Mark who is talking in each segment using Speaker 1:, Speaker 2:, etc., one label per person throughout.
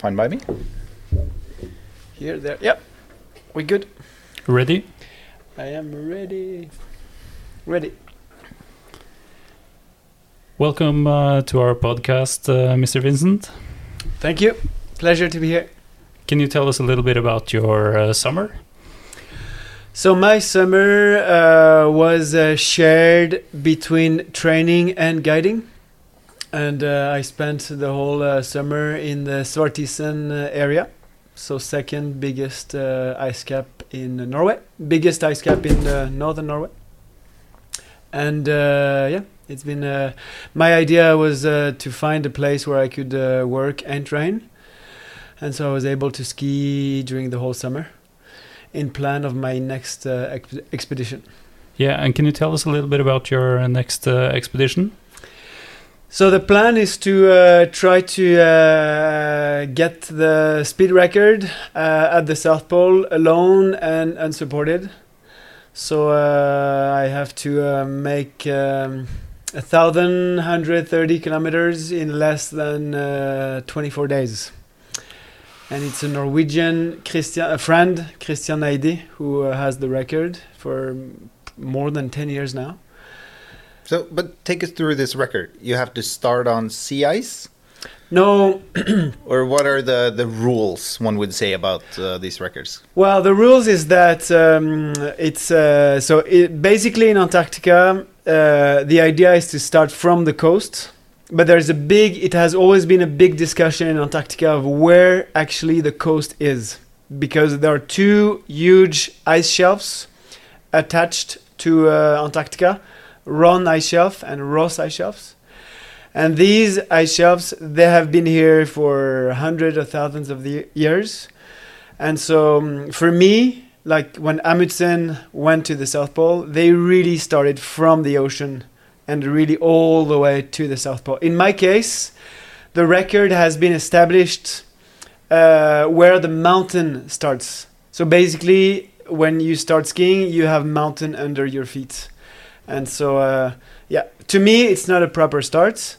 Speaker 1: Fine by me.
Speaker 2: Here, there. Yep. We good?
Speaker 3: Ready?
Speaker 2: I am ready. Ready.
Speaker 3: Welcome uh, to our podcast, uh, Mr. Vincent.
Speaker 2: Thank you. Pleasure to be here.
Speaker 3: Can you tell us a little bit about your uh, summer?
Speaker 2: So my summer uh, was uh, shared between training and guiding, and uh, I spent the whole uh, summer in the Svartisen uh, area. So second biggest uh, ice cap in Norway, biggest ice cap in uh, northern Norway, and yeah, it's been. My idea was to find a place where I could work and train, and so I was able to ski during the whole summer in plan of my next exp- expedition.
Speaker 3: Yeah, and can you tell us a little bit about your next uh, expedition?
Speaker 2: So the plan is to uh, try to uh, get the speed record uh, at the South Pole alone and unsupported. So uh, I have to uh, make um, a thousand hundred thirty kilometers in less than uh, 24 days. And it's a Norwegian Christian, a friend, Christian Eide, who has the record for more than 10 years now.
Speaker 1: So, but take us through this record. You have to start on sea ice,
Speaker 2: No,
Speaker 1: or what are the the rules one would say about uh, these records?
Speaker 2: Well, the rules is that um, it's uh, so it, basically in Antarctica, uh, the idea is to start from the coast, but there's a big. It has always been a big discussion in Antarctica of where actually the coast is, because there are two huge ice shelves attached to uh, Antarctica, Ronne ice shelf and Ross ice shelves. And these ice shelves, they have been here for hundreds of thousands of years. And so um, for me, like when Amundsen went to the South Pole, they really started from the ocean and really all the way to the South Pole. In my case, the record has been established uh, where the mountain starts. So basically, when you start skiing, you have mountain under your feet. And so, uh, yeah, to me, it's not a proper start,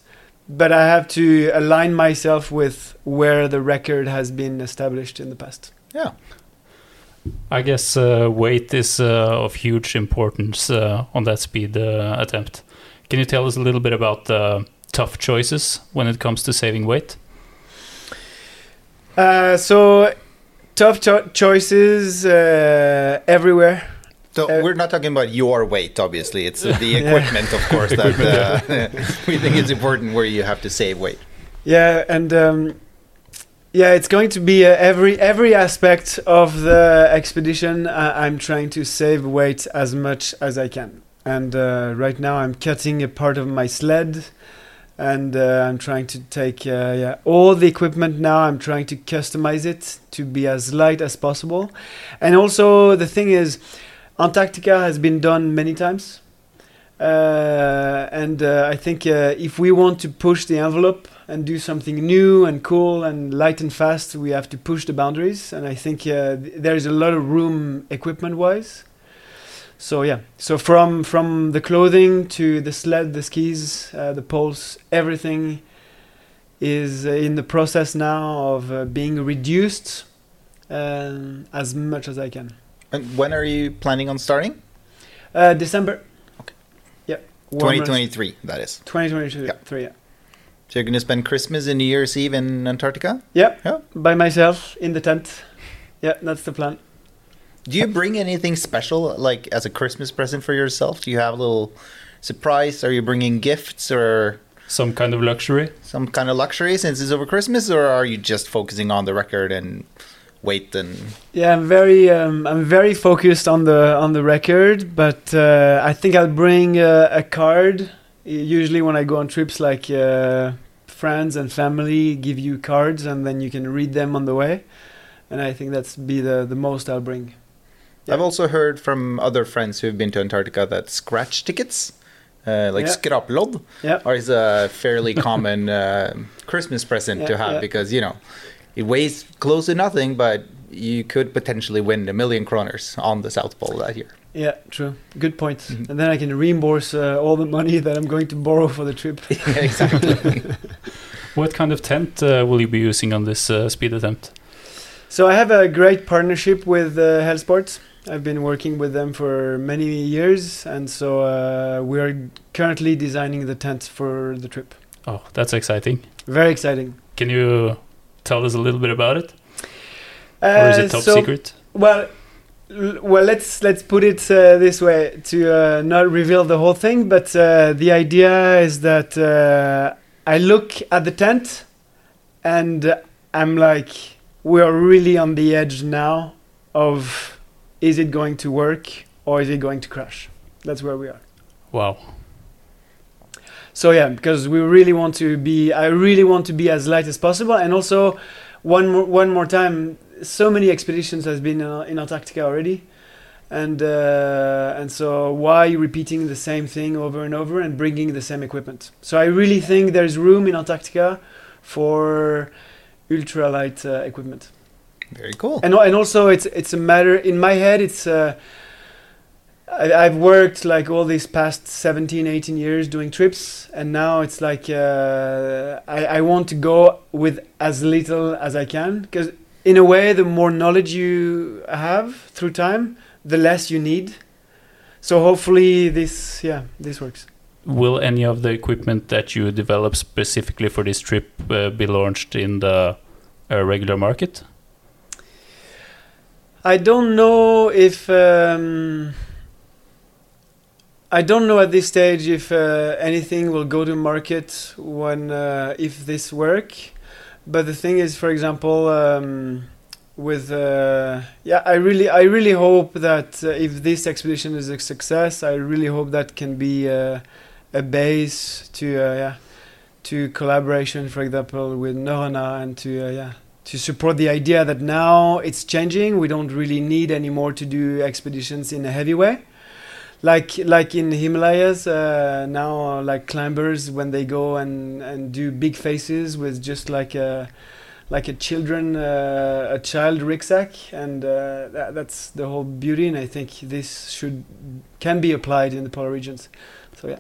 Speaker 2: but I have to align myself with where the record has been established in the past.
Speaker 1: Yeah.
Speaker 3: I guess uh, weight is uh, of huge importance uh, on that speed uh, attempt. Can you tell us a little bit about the tough choices when it comes to saving weight?
Speaker 2: Uh, so, tough cho- choices uh, everywhere.
Speaker 1: So
Speaker 2: Uh,
Speaker 1: we're not talking about your weight, obviously. It's uh, the
Speaker 2: Yeah.
Speaker 1: equipment, of course, that uh, we think is important where you have to save weight.
Speaker 2: Yeah, and um, yeah, it's going to be uh, every every aspect of the expedition. I I'm trying to save weight as much as I can, and uh, right now I'm cutting a part of my sled, and uh, I'm trying to take uh, yeah all the equipment now. I'm trying to customize it to be as light as possible, and also the thing is, Antarctica has been done many times. Uh, and uh, I think uh, if we want to push the envelope and do something new and cool and light and fast, we have to push the boundaries. And I think uh, th- there is a lot of room equipment-wise. So yeah, so from from the clothing to the sled, the skis, uh, the poles, everything is in the process now of uh, being reduced um, as much as I can.
Speaker 1: And when are you planning on starting?
Speaker 2: Uh, December.
Speaker 1: Okay.
Speaker 2: Yeah. warmer-
Speaker 1: 2023, that is.
Speaker 2: 2022.
Speaker 1: Yeah.
Speaker 2: Three. Yeah.
Speaker 1: So you're going to spend Christmas and New Year's Eve in Antarctica?
Speaker 2: Yeah.
Speaker 1: Yeah.
Speaker 2: By myself in the tent. Yeah, that's the plan.
Speaker 1: Do you bring anything special, like as a Christmas present for yourself? Do you have a little surprise? Are you bringing gifts or
Speaker 3: Some kind of luxury?
Speaker 1: some kind of luxury since it's over Christmas, or are you just focusing on the record and weight and
Speaker 2: Yeah, I'm very um, I'm very focused on the on the record, but uh, I think I'll bring uh, a card. Usually when I go on trips, like uh, friends and family give you cards, and then you can read them on the way. And I think that's be the the most I'll bring. Yeah.
Speaker 1: I've also heard from other friends who've been to Antarctica that scratch tickets, uh, like
Speaker 2: Yeah.
Speaker 1: skraplod,
Speaker 2: Yeah.
Speaker 1: are is a fairly common uh, Christmas present to have
Speaker 2: yeah.
Speaker 1: because you know it weighs close to nothing, but you could potentially win a million kroners on the South Pole that year.
Speaker 2: Yeah, true. Good point.
Speaker 1: Mhm.
Speaker 2: And then I can reimburse uh, all the money that I'm going to borrow for the trip.
Speaker 1: Yeah, exactly.
Speaker 3: What kind of tent uh, will you be using on this uh, speed attempt?
Speaker 2: So I have a great partnership with uh, Helsport. I've been working with them for many years, and so uh, we are currently designing the tent for the trip.
Speaker 3: Oh, that's exciting.
Speaker 2: Very exciting.
Speaker 3: Can you tell us a little bit about it,
Speaker 2: Uh,
Speaker 3: or is it top
Speaker 2: so,
Speaker 3: secret?
Speaker 2: Well, well, let's let's put it uh, this way to uh, not reveal the whole thing, but uh, the idea is that uh, I look at the tent, and I'm like, we are really on the edge now of, is it going to work or is it going to crash? That's where we are.
Speaker 3: Wow.
Speaker 2: So yeah, because we really want to be, I really want to be as light as possible, and also one more one more time. So many expeditions has been uh, in Antarctica already, and uh, and so why repeating the same thing over and over and bringing the same equipment? So I really think there's room in Antarctica for ultralight uh, equipment,
Speaker 1: Very cool.
Speaker 2: and and also it's it's a matter in my head. It's uh, I, I've worked like all these past 17, 18 years doing trips, and now it's like uh, I, I want to go with as little as I can because, in a way, the more knowledge you have through time, the less you need. So hopefully, this yeah, this works.
Speaker 3: Will any of the equipment that you develop specifically for this trip uh, be launched in the uh, regular market?
Speaker 2: I don't know if um, I don't know at this stage if uh, anything will go to market when uh, if this work. But the thing is, for example, um, with uh, yeah, I really I really hope that uh, if this expedition is a success, I really hope that can be uh, a base to uh, yeah to collaboration, for example, with Norrøna and to yeah to support the idea that now it's changing. We don't really need anymore to do expeditions in a heavy way. Like like in Himalayas uh, now, like climbers when they go and, and do big faces with just like a like a children uh, a child rucksack, and uh, that, that's the whole beauty. And I think this should can be applied in the polar regions. So yeah.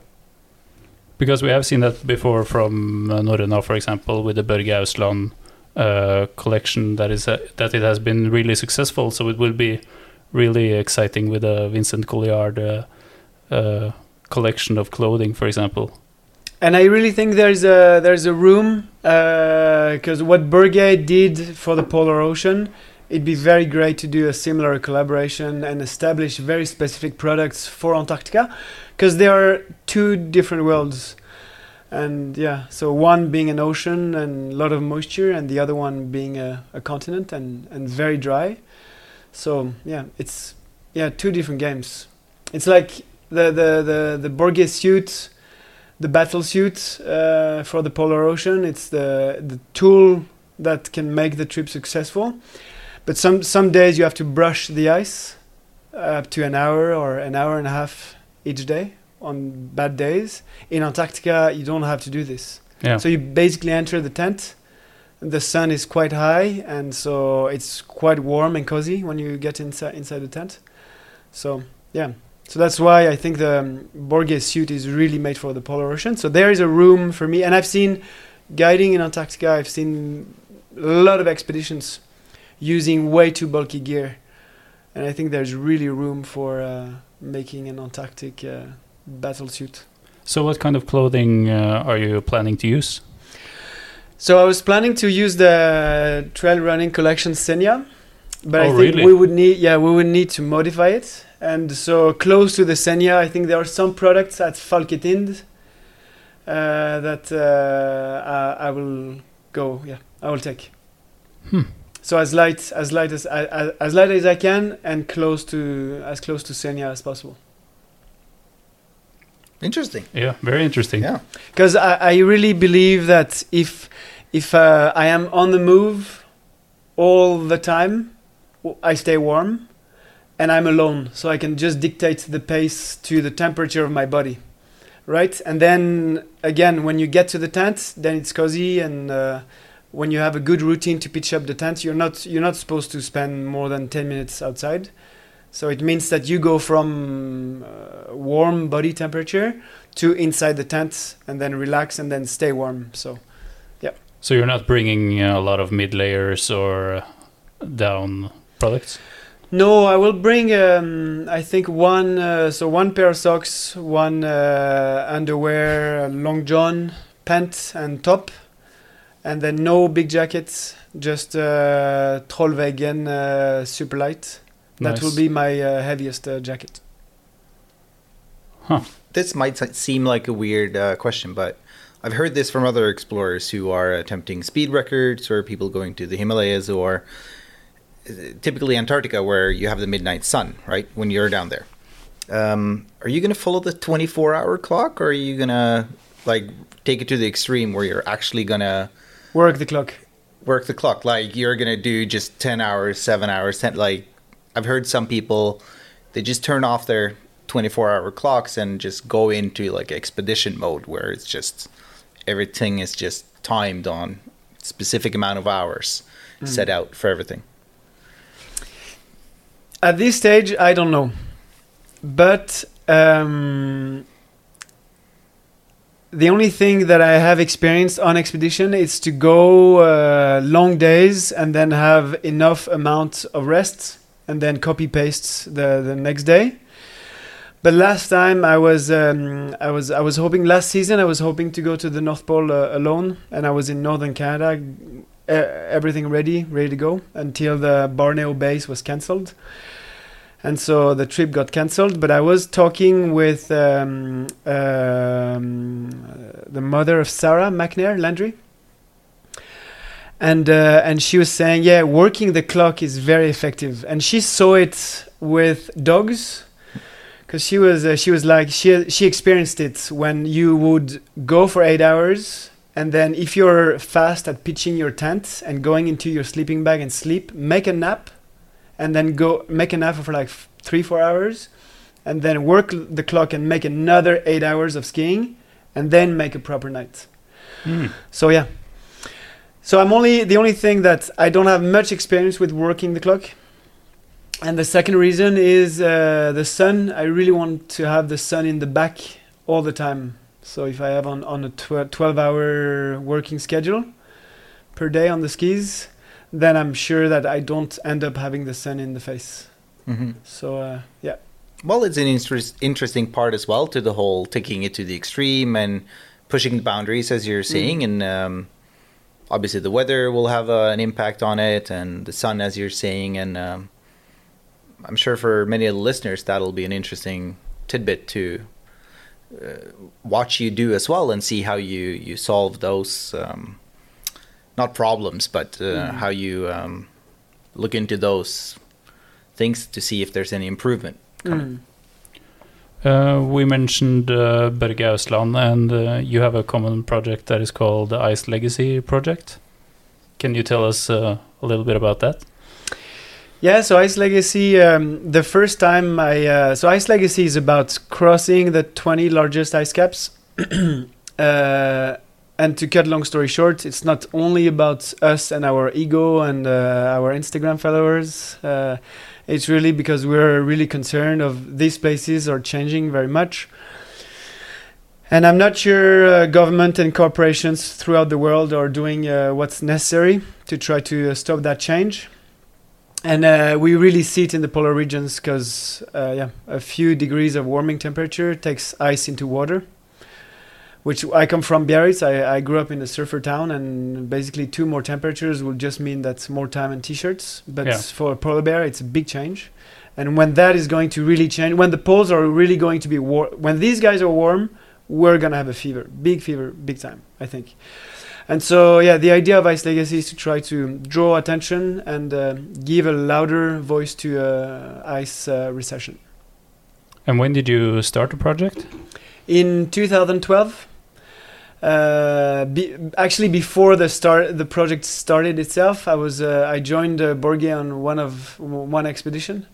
Speaker 3: Because we have seen that before from uh, Norrøna, for example, with the Børge uh, collection. That is uh, that it has been really successful. So it will be really exciting with a Vincent Colliard uh, uh, collection of clothing, for example.
Speaker 2: And I really think there's a there's a room because what Borge did for the Polar Ocean, it'd be very great to do a similar collaboration and establish very specific products for Antarctica, because there are two different worlds, and yeah, so one being an ocean and a lot of moisture, and the other one being a, a continent and and very dry. So yeah, it's yeah two different games. It's like the the the the Borge suit the battle suit uh, for the polar ocean. It's the the tool that can make the trip successful. But some some days you have to brush the ice up to an hour or an hour and a half each day on bad days. In Antarctica, you don't have to do this.
Speaker 3: Yeah.
Speaker 2: So you basically enter the tent. The sun is quite high, and so it's quite warm and cozy when you get inside inside the tent. So yeah, so that's why I think the um, Borges suit is really made for the polar ocean. So there is a room for me, and I've seen guiding in Antarctica. I've seen a lot of expeditions using way too bulky gear, and I think there's really room for uh, making an Antarctic uh, battle suit.
Speaker 3: So, what kind of clothing uh, are you planning to use?
Speaker 2: So I was planning to use the trail running collection Senja, but I
Speaker 3: Oh,
Speaker 2: think
Speaker 3: really?
Speaker 2: we would need yeah we would need to modify it. And so close to the Senja, I think there are some products at Falketind uh, that uh, I, I will go yeah I will take.
Speaker 3: Hmm.
Speaker 2: So as light as light as as, as light as I can and close to as close to Senja as possible.
Speaker 1: Interesting.
Speaker 3: Yeah, very interesting.
Speaker 1: Yeah.
Speaker 2: because I, I really believe that if if uh, I am on the move all the time, I stay warm, and I'm alone, so I can just dictate the pace to the temperature of my body, right? And then again, when you get to the tent, then it's cozy, and uh, when you have a good routine to pitch up the tent, you're not you're not supposed to spend more than ten minutes outside. So it means that you go from uh, warm body temperature to inside the tent and then relax and then stay warm. So yeah.
Speaker 3: So you're not bringing uh, a lot of mid layers or uh, down products.
Speaker 2: No, I will bring. Um, I think one. Uh, so one pair of socks, one uh, underwear, long john, pant, and top, and then no big jackets. Just uh, Trollveggen uh, super light. That
Speaker 3: Nice.
Speaker 2: will be my uh, heaviest uh, jacket.
Speaker 1: This might seem like a weird uh, question, but I've heard this from other explorers who are attempting speed records or people going to the Himalayas or typically Antarctica where you have the midnight sun, right? When you're down there. Um, are you going to follow the 24 hour clock or are you going to like take it to the extreme where you're actually going to
Speaker 2: Work the clock.
Speaker 1: work the clock? Like you're going to do just 10 hours, 7 hours, 10, like I've heard some people they just turn off their 24 hour clocks and just go into like expedition mode where it's just everything is just timed on specific amount of hours set out for everything.
Speaker 2: At this stage, I don't know, but um, the only thing that I have experienced on expedition is to go uh, long days and then have enough amount of rest and then copy paste the the next day. But last time I was um, I was I was hoping last season I was hoping to go to the North Pole uh, alone and I was in northern Canada, everything ready ready to go until the Barneo base was cancelled and so the trip got cancelled. But I was talking with um, um, the mother of Sarah McNair Landry, and uh, and she was saying, yeah, working the clock is very effective, and she saw it with dogs. Because she was, uh, she was like, she she experienced it when you would go for eight hours, and then if you're fast at pitching your tent and going into your sleeping bag and sleep, make a nap, and then go make a nap for like three four hours and then work the clock and make another eight hours of skiing and then make a proper night. So yeah so i'm only the only thing that i don't have much experience with working the clock. And the second reason is uh, the sun. I really want to have the sun in the back all the time. So if i have on, on a tw- 12 hour working schedule per day on the skis then I'm sure that I don't end up having the sun in the face.
Speaker 1: hmm
Speaker 2: So uh, yeah,
Speaker 1: Well, it's an interest, interesting part as well to the whole taking it to the extreme and pushing the boundaries, as you're saying. And um, obviously, the weather will have uh, an impact on it, and the sun, as you're saying. And um, I'm sure for many of the listeners, that'll be an interesting tidbit to uh, watch you do as well and see how you, you solve those, um, not problems, but uh, how you um, look into those things to see if there's any improvement.
Speaker 2: Mm.
Speaker 3: Uh, we mentioned uh, Ousland, and uh, you have a common project that is called the Ice Legacy Project. Can you tell us uh, a little bit about that?
Speaker 2: yeah. So Ice Legacy, um, the first time I uh, so Ice Legacy is about crossing the 20 largest ice caps. uh, and to cut long story short, it's not only about us and our ego and uh, our Instagram followers. It's really because we're really concerned of these places are changing very much. And I'm not sure uh, government and corporations throughout the world are doing uh, what's necessary to try to uh, stop that change. And uh, we really see it in the polar regions because, uh, yeah, a few degrees of warming temperature takes ice into water. Which I come from Biarritz. I, I grew up in a surfer town, and basically two more temperatures will just mean that's more time and t-shirts. But
Speaker 3: Yeah.
Speaker 2: for a polar bear, it's a big change. And when that is going to really change, when the poles are really going to be warm, when these guys are warm, we're gonna have a fever, big fever, big time, I think. And so, yeah, the idea of Ice Legacy is to try to draw attention and uh, give a louder voice to uh, ice uh, recession.
Speaker 3: And when did you start the project?
Speaker 2: In 2012, uh, be, actually before the start, the project started itself, I was uh, I joined uh, Borge on one of one expedition.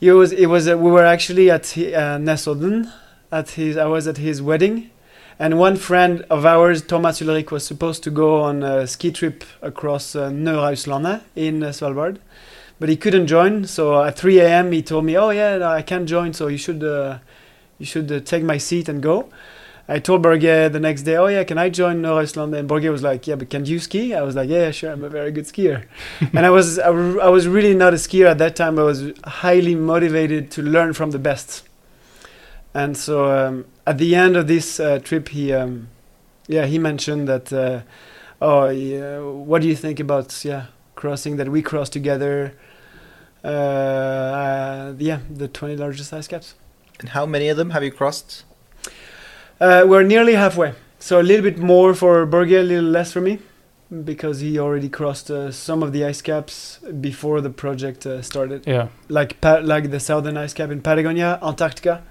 Speaker 2: It was it was uh, we were actually at uh, Nesodden at his I was at his wedding, and one friend of ours, Thomas Ulrich, was supposed to go on a ski trip across uh, in uh, Svalbard, but he couldn't join. So at 3 a.m. he told me, "Oh yeah, no, I can't join. So you should uh, you should take my seat and go." I told Borge the next day, oh yeah, can I join Norøsland? And Borge was like, yeah, but can you ski? I was like, yeah, sure, I'm a very good skier. and I was, I, I was really not a skier at that time. I was highly motivated to learn from the best. And so um, at the end of this uh, trip, he, um, yeah, he mentioned that, uh, oh, yeah, what do you think about, yeah, crossing that we crossed together? Uh, uh, yeah, the 20 largest ice caps.
Speaker 1: And how many of them have you crossed?
Speaker 2: Uh, we're nearly halfway. So a little bit more for Borge, a little less for me, because he already crossed uh, some of the ice caps before the project uh, started.
Speaker 3: Yeah.
Speaker 2: Like pa- like the southern ice cap in Patagonia, Antarctica,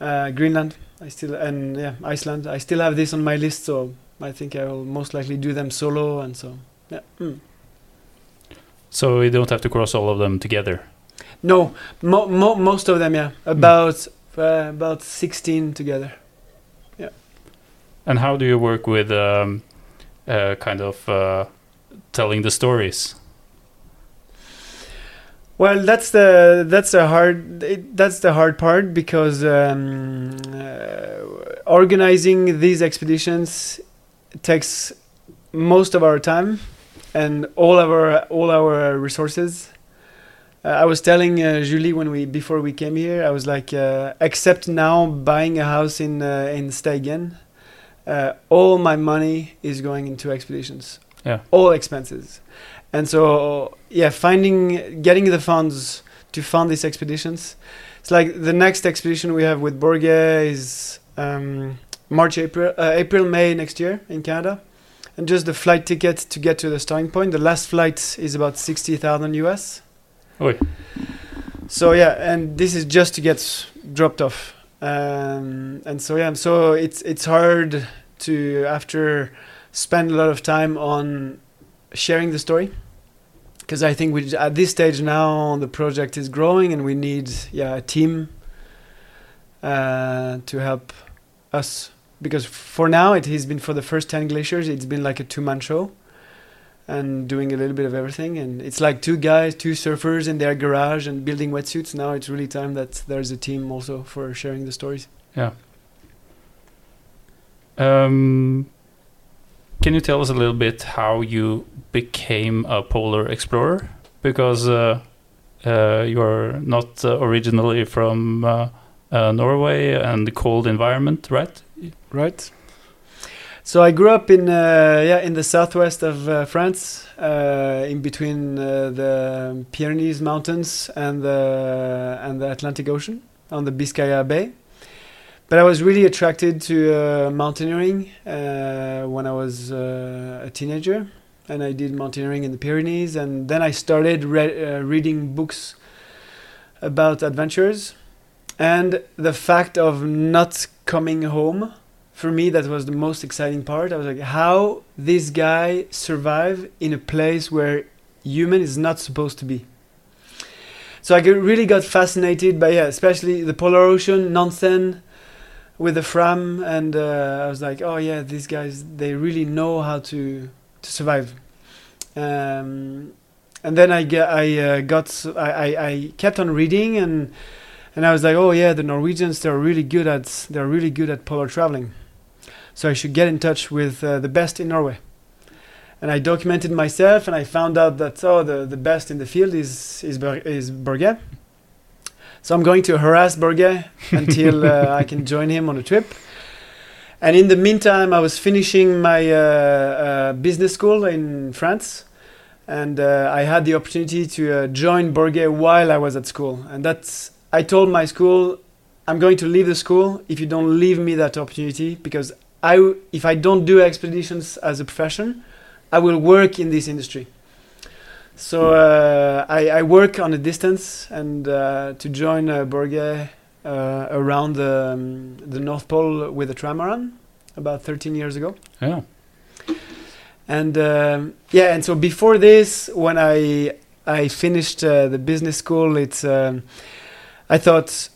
Speaker 2: uh, Greenland. I still and yeah, Iceland. I still have this on my list, so I think I will most likely do them solo. And so yeah. Mm.
Speaker 3: So you don't have to cross all of them together.
Speaker 2: No, mo- mo- most of them, yeah, about uh, about sixteen together.
Speaker 3: And how do you work with um, uh, kind of uh, telling the stories?
Speaker 2: Well, that's the that's the hard it, that's the hard part because um, uh, organizing these expeditions takes most of our time and all our all our resources. Uh, I was telling uh, Julie when we before we came here, I was like, uh, except now buying a house in uh, in Steigen, uh, all my money is going into expeditions.
Speaker 3: Yeah.
Speaker 2: All expenses, and so yeah, finding getting the funds to fund these expeditions. It's like the next expedition we have with Borge is um, March, April, uh, April, May next year in Canada, and just the flight ticket to get to the starting point. The last flight is about sixty thousand US.
Speaker 3: Oi.
Speaker 2: So yeah, and this is just to get dropped off, um, and so yeah, so it's it's hard to after spend a lot of time on sharing the story because I think we at this stage now the project is growing and we need yeah a team uh, to help us. Because for now it has been for the first 10 glaciers it's been like a two-man show and doing a little bit of everything and it's like two guys two surfers in their garage and building wetsuits now it's really time that there's a team also for sharing the stories
Speaker 3: Yeah. Um, can you tell us a little bit how you became a polar explorer? Because uh, uh, you're not uh, originally from uh, uh, Norway and the cold environment, right?
Speaker 2: right so i grew up in uh, yeah in the southwest of uh, france uh, in between uh, the pyrenees mountains and the and the atlantic ocean on the biscaya bay. But i was really attracted to uh, mountaineering uh, when i was a teenager. And i did mountaineering in the pyrenees. And then i started re- reading books about adventures. And the fact of not coming home for me that was the most exciting part. I was like how this guy survive in a place where human is not supposed to be? So i really got fascinated by yeah especially the polar ocean Nansen with the fram and uh, i was like oh yeah these guys they really know how to to survive. Um, and then i get i uh, got I, I i kept on reading and and I was like, oh yeah, the Norwegians they're really good at they're really good at polar traveling, so I should get in touch with uh, the best in Norway. And I documented myself, and I found out that oh the, the best in the field is is Ber- is Borge. So I'm going to harass Borge until uh, I can join him on a trip. And in the meantime, I was finishing my uh, uh, business school in France, and uh, I had the opportunity to uh, join Borge while I was at school. And that's I told my school, I'm going to leave the school if you don't leave me that opportunity because I, w- if I don't do expeditions as a profession, I will work in this industry. So uh, I, I work on a distance and uh, to join uh, Borge uh, around the, um, the North Pole with a trimaran about 13 years ago.
Speaker 3: Yeah.
Speaker 2: And um, yeah, and so before this, when I I finished uh, the business school, it's um, I thought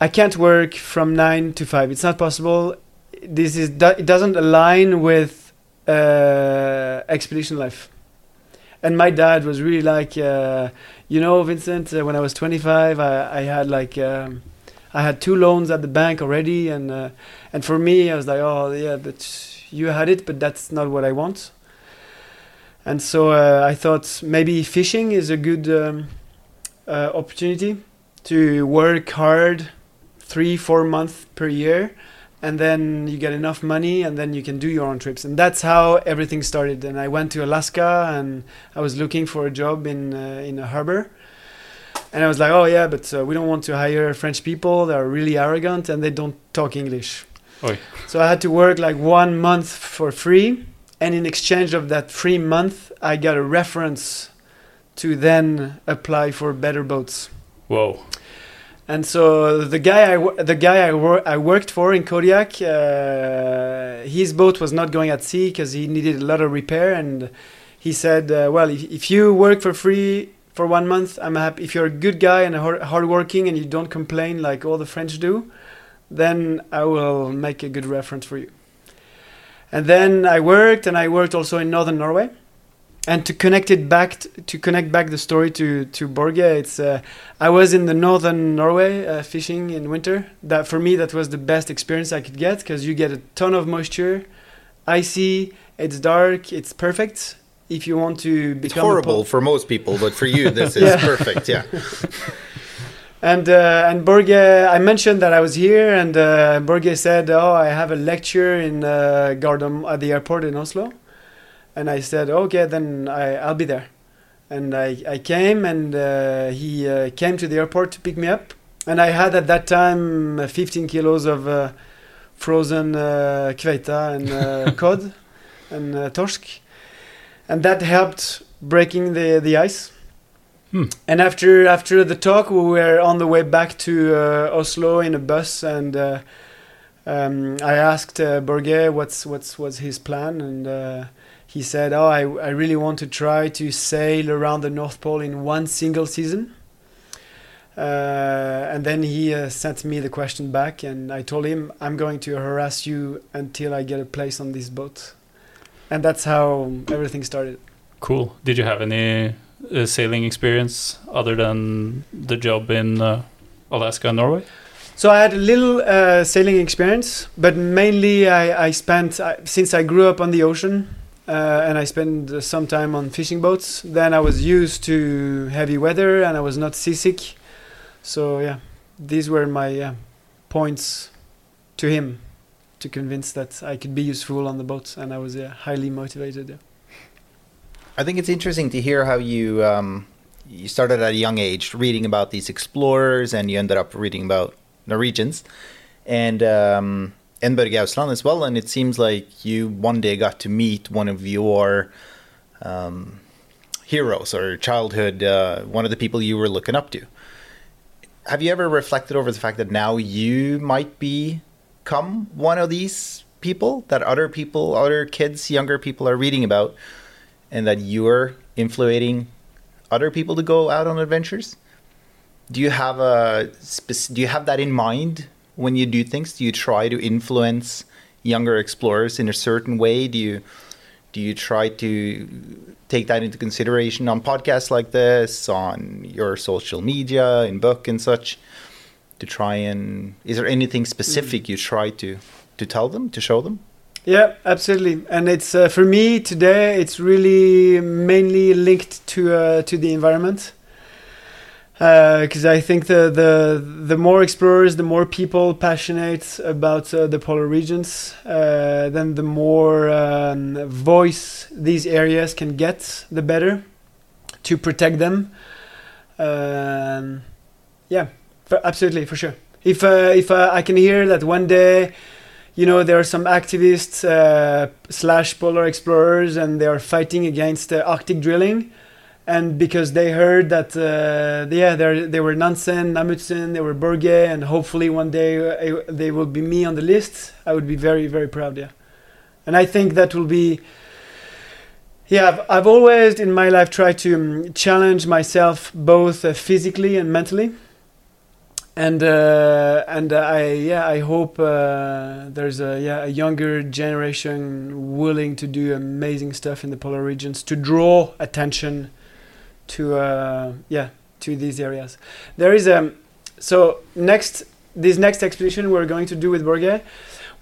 Speaker 2: I can't work from nine to five. It's not possible. This is it doesn't align with uh, expedition life. And my dad was really like, uh, you know, Vincent. Uh, when I was 25, I, I had like um, I had two loans at the bank already, and uh, and for me, I was like, oh yeah, but you had it, but that's not what I want. And so uh, I thought maybe fishing is a good um, uh, opportunity to work hard, three four months per year, and then you get enough money, and then you can do your own trips. And that's how everything started. And I went to Alaska, and I was looking for a job in uh, in a harbor and I was like, oh yeah, but uh, we don't want to hire French people. They're really arrogant and they don't talk English.
Speaker 3: Oy.
Speaker 2: So I had to work like one month for free, and in exchange of that free month, I got a reference to then apply for better boats.
Speaker 3: Whoa.
Speaker 2: And so the guy I the guy I, wor- I worked for in Kodiak, uh, his boat was not going at sea because he needed a lot of repair, and he said, uh, "Well, if, if you work for free for one month, I'm happy. If you're a good guy and hard hardworking and you don't complain like all the French do, then I will make a good reference for you." And then I worked, and I worked also in northern Norway. And to connect it back, t- to connect back the story to to Borge, it's uh, I was in the northern Norway uh, fishing in winter. That for me, that was the best experience I could get because you get a ton of moisture, icy. It's dark. It's perfect if you want to become
Speaker 1: It's horrible for most people, but for you, this is
Speaker 2: Yeah.
Speaker 1: perfect. Yeah.
Speaker 2: And uh, and Borge, I mentioned that I was here, and uh, Borge said, "Oh, I have a lecture in uh, Gardermoen at the airport in Oslo," and I said, "Okay, then I, I'll be there." And I, I came, and uh, he uh, came to the airport to pick me up, and I had at that time uh, 15 kilos of uh, frozen uh, kveita and uh, cod and uh, torsk, and that helped breaking the the ice.
Speaker 3: Hmm.
Speaker 2: And after after the talk, we were on the way back to uh, Oslo in a bus, and uh, um, I asked uh, Borge what's what's what's his plan, and uh, he said, "Oh, I I really want to try to sail around the North Pole in one single season." Uh, and then he uh, sent me the question back, and I told him, "I'm going to harass you until I get a place on this boat," and that's how everything started.
Speaker 3: Cool. Did you have any uh, sailing experience other than the job in uh, Alaska and Norway?
Speaker 2: So I had a little uh, sailing experience, but mainly I, I spent I, since I grew up on the ocean, uh, and I spent some time on fishing boats. Then I was used to heavy weather, and I was not seasick. So yeah, these were my uh, points to him to convince that I could be useful on the boat, and I was highly motivated. Yeah.
Speaker 1: I think it's interesting to hear how you um, you started at a young age reading about these explorers, and you ended up reading about Norwegians and um, and Ousland as well. And it seems like you one day got to meet one of your um, heroes or childhood, uh, one of the people you were looking up to. Have you ever reflected over the fact that now you might become one of these people that other people, other kids, younger people are reading about? and that you're influencing other people to go out on adventures? Do you have a do you have that in mind when you do things? Do you try to influence younger explorers in a certain way? Do you do you try to take that into consideration on podcasts like this, on your social media, in book and such? To try and is there anything specific you try to to tell them to show them?
Speaker 2: Yeah, absolutely. And it's uh, for me today. It's really mainly linked to uh, to the environment. Because I think the, the the more explorers, the more people passionate about uh, the polar regions, uh, then the more um, voice these areas can get, the better to protect them. Um, yeah, for, absolutely for sure. If uh, if uh, I can hear that one day you know there are some activists uh, slash polar explorers and they are fighting against uh, arctic drilling and because they heard that uh, yeah they they were Nansen, Amundsen, they were Borge, and hopefully one day uh, they will be me on the list. I would be very very proud. Yeah, and I think that will be. Yeah, I've, I've always in my life tried to um, challenge myself both uh, physically and mentally and uh, and I yeah I hope uh, there's a yeah a younger generation willing to do amazing stuff in the polar regions to draw attention to uh, yeah to these areas. There is a so next this next expedition we're going to do with Borge,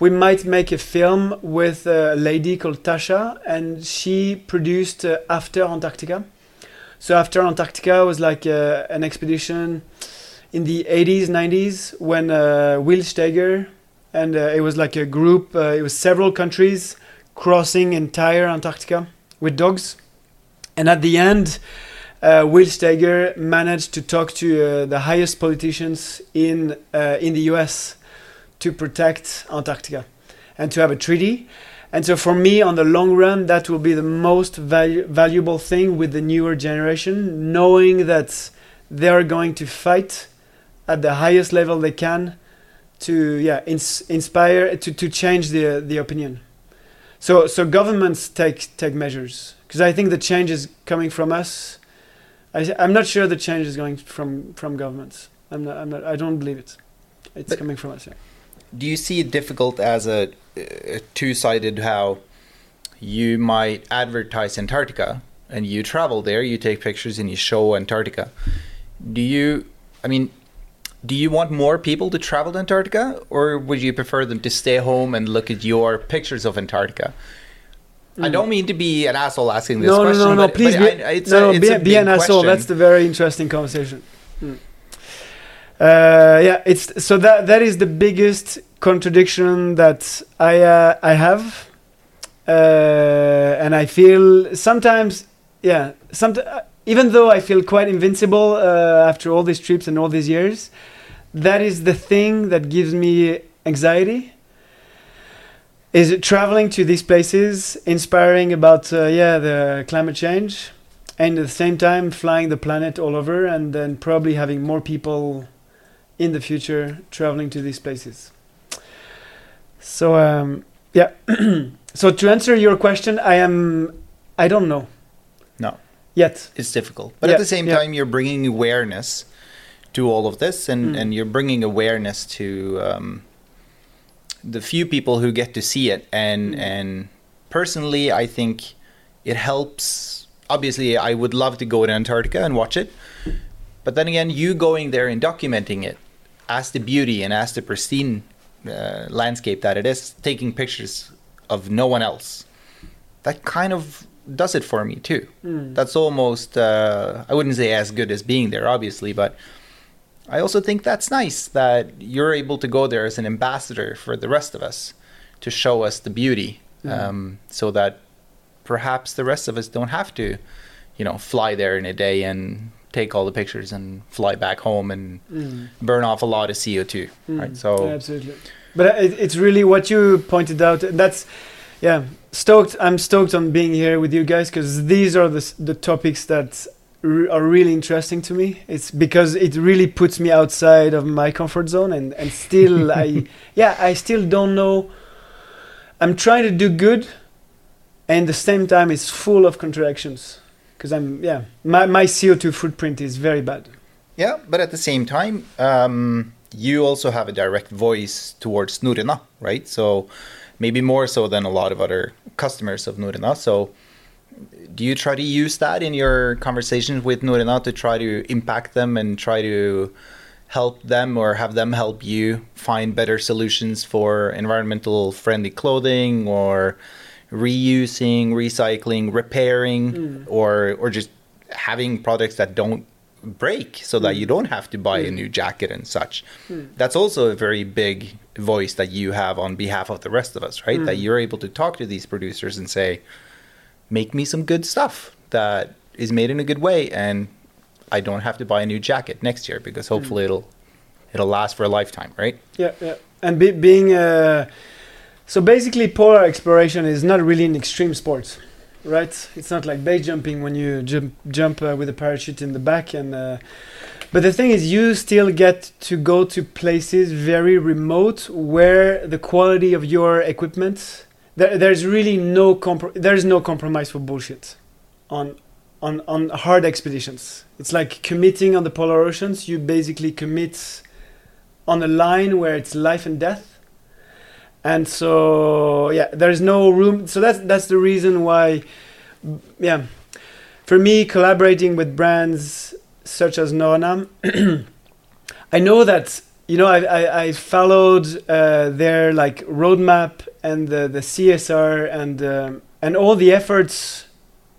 Speaker 2: we might make a film with a lady called Tasha, and she produced uh, After Antarctica. So After Antarctica was like uh, an expedition in the 80s, 90s when uh, Will Steger and uh, it was like a group. Uh, it was several countries crossing entire Antarctica with dogs, and at the end. Uh, Will Steger managed to talk to uh, the highest politicians in uh, in the U.S. to protect Antarctica and to have a treaty. And so, for me, on the long run, that will be the most valu- valuable thing with the newer generation, knowing that they are going to fight at the highest level they can to yeah ins- inspire to, to change the the opinion. So so governments take take measures because I think the change is coming from us. I, I'm not sure the change is going from from governments. I'm not. I'm not. I don't believe it. It's
Speaker 1: But-
Speaker 2: coming from us. Yeah.
Speaker 1: Do you see it difficult as a, a two-sided how you might advertise Antarctica and you travel there, you take pictures and you show Antarctica. Do you? I mean, do you want more people to travel to Antarctica, or would you prefer them to stay home and look at your pictures of Antarctica? I
Speaker 2: Mm.
Speaker 1: don't mean to be an asshole asking this
Speaker 2: No, no,
Speaker 1: question.
Speaker 2: no, no.
Speaker 1: but-
Speaker 2: Please
Speaker 1: but
Speaker 2: be,
Speaker 1: I- it's
Speaker 2: no,
Speaker 1: a, it's
Speaker 2: be,
Speaker 1: a
Speaker 2: be an asshole. That's the very interesting conversation. Mm. Uh, yeah, it's so that that is the biggest contradiction that I uh, I have, uh, and I feel sometimes, yeah, some even though I feel quite invincible uh, after all these trips and all these years, that is the thing that gives me anxiety. Is traveling to these places, inspiring about uh, yeah the climate change, and at the same time flying the planet all over, and then probably having more people in the future traveling to these places. So um, yeah, so to answer your question, I am I don't know.
Speaker 1: No.
Speaker 2: Yet.
Speaker 1: it's difficult. But
Speaker 2: Yeah,
Speaker 1: at the same
Speaker 2: yeah.
Speaker 1: time, you're bringing awareness to all of this, and,
Speaker 2: Mm.
Speaker 1: and you're bringing awareness to um, the few people who get to see it. And
Speaker 2: Mm.
Speaker 1: and personally, I think it helps. Obviously, I would love to go to Antarctica and watch it, but then again, you going there and documenting it as the beauty and as the pristine uh, landscape that it is, taking pictures of no one else, that kind of does it for me too
Speaker 2: Mm.
Speaker 1: that's almost uh, i wouldn't say as good as being there obviously but i also think that's nice that you're able to go there as an ambassador for the rest of us to show us the beauty
Speaker 2: Yeah.
Speaker 1: um, so that perhaps the rest of us don't have to you know fly there in a day and take all the pictures and fly back home and
Speaker 2: Mm.
Speaker 1: burn off a lot of co2
Speaker 2: Mm.
Speaker 1: right so
Speaker 2: absolutely. But uh, it, it's really what you pointed out. That's yeah. Stoked. I'm stoked on being here with you guys because these are the the topics that are really interesting to me. It's because it really puts me outside of my comfort zone, and and still I yeah I still don't know. I'm trying to do good, and the same time it's full of contradictions. Because I'm yeah my my CO2 footprint is very bad.
Speaker 1: Yeah, but at the same time, um, you also have a direct voice towards Norrøna, right? So maybe more so than a lot of other customers of Norrøna. So do you try to use that in your conversations with Norrøna to try to impact them and try to help them or have them help you find better solutions for environmental friendly clothing or reusing, recycling, repairing
Speaker 2: Mm.
Speaker 1: or or just having products that don't break so that you don't have to buy a
Speaker 2: Mm.
Speaker 1: new jacket and such.
Speaker 2: Mm.
Speaker 1: That's also a very big voice that you have on behalf of the rest of us, right? That
Speaker 2: Mm.
Speaker 1: you're able to talk to these producers and say, make me some good stuff that is made in a good way and I don't have to buy a new jacket next year because
Speaker 2: Mm.
Speaker 1: hopefully it'll it'll last for a lifetime, right?
Speaker 2: Yeah, yeah. And be, being uh, so basically, polar exploration is not really an extreme sport, right? It's not like base jumping when you jump jump uh, with a parachute in the back. And uh, but the thing is, you still get to go to places very remote where the quality of your equipment there, there's really no there's no compromise for bullshit on on on hard expeditions. It's like committing on the polar oceans. You basically commit on a line where it's life and death and so yeah there's no room so that's that's the reason why yeah for me collaborating with brands such as Norrøna I know that you know, I, I, I followed uh, their like roadmap and the, the CSR and um, and all the efforts.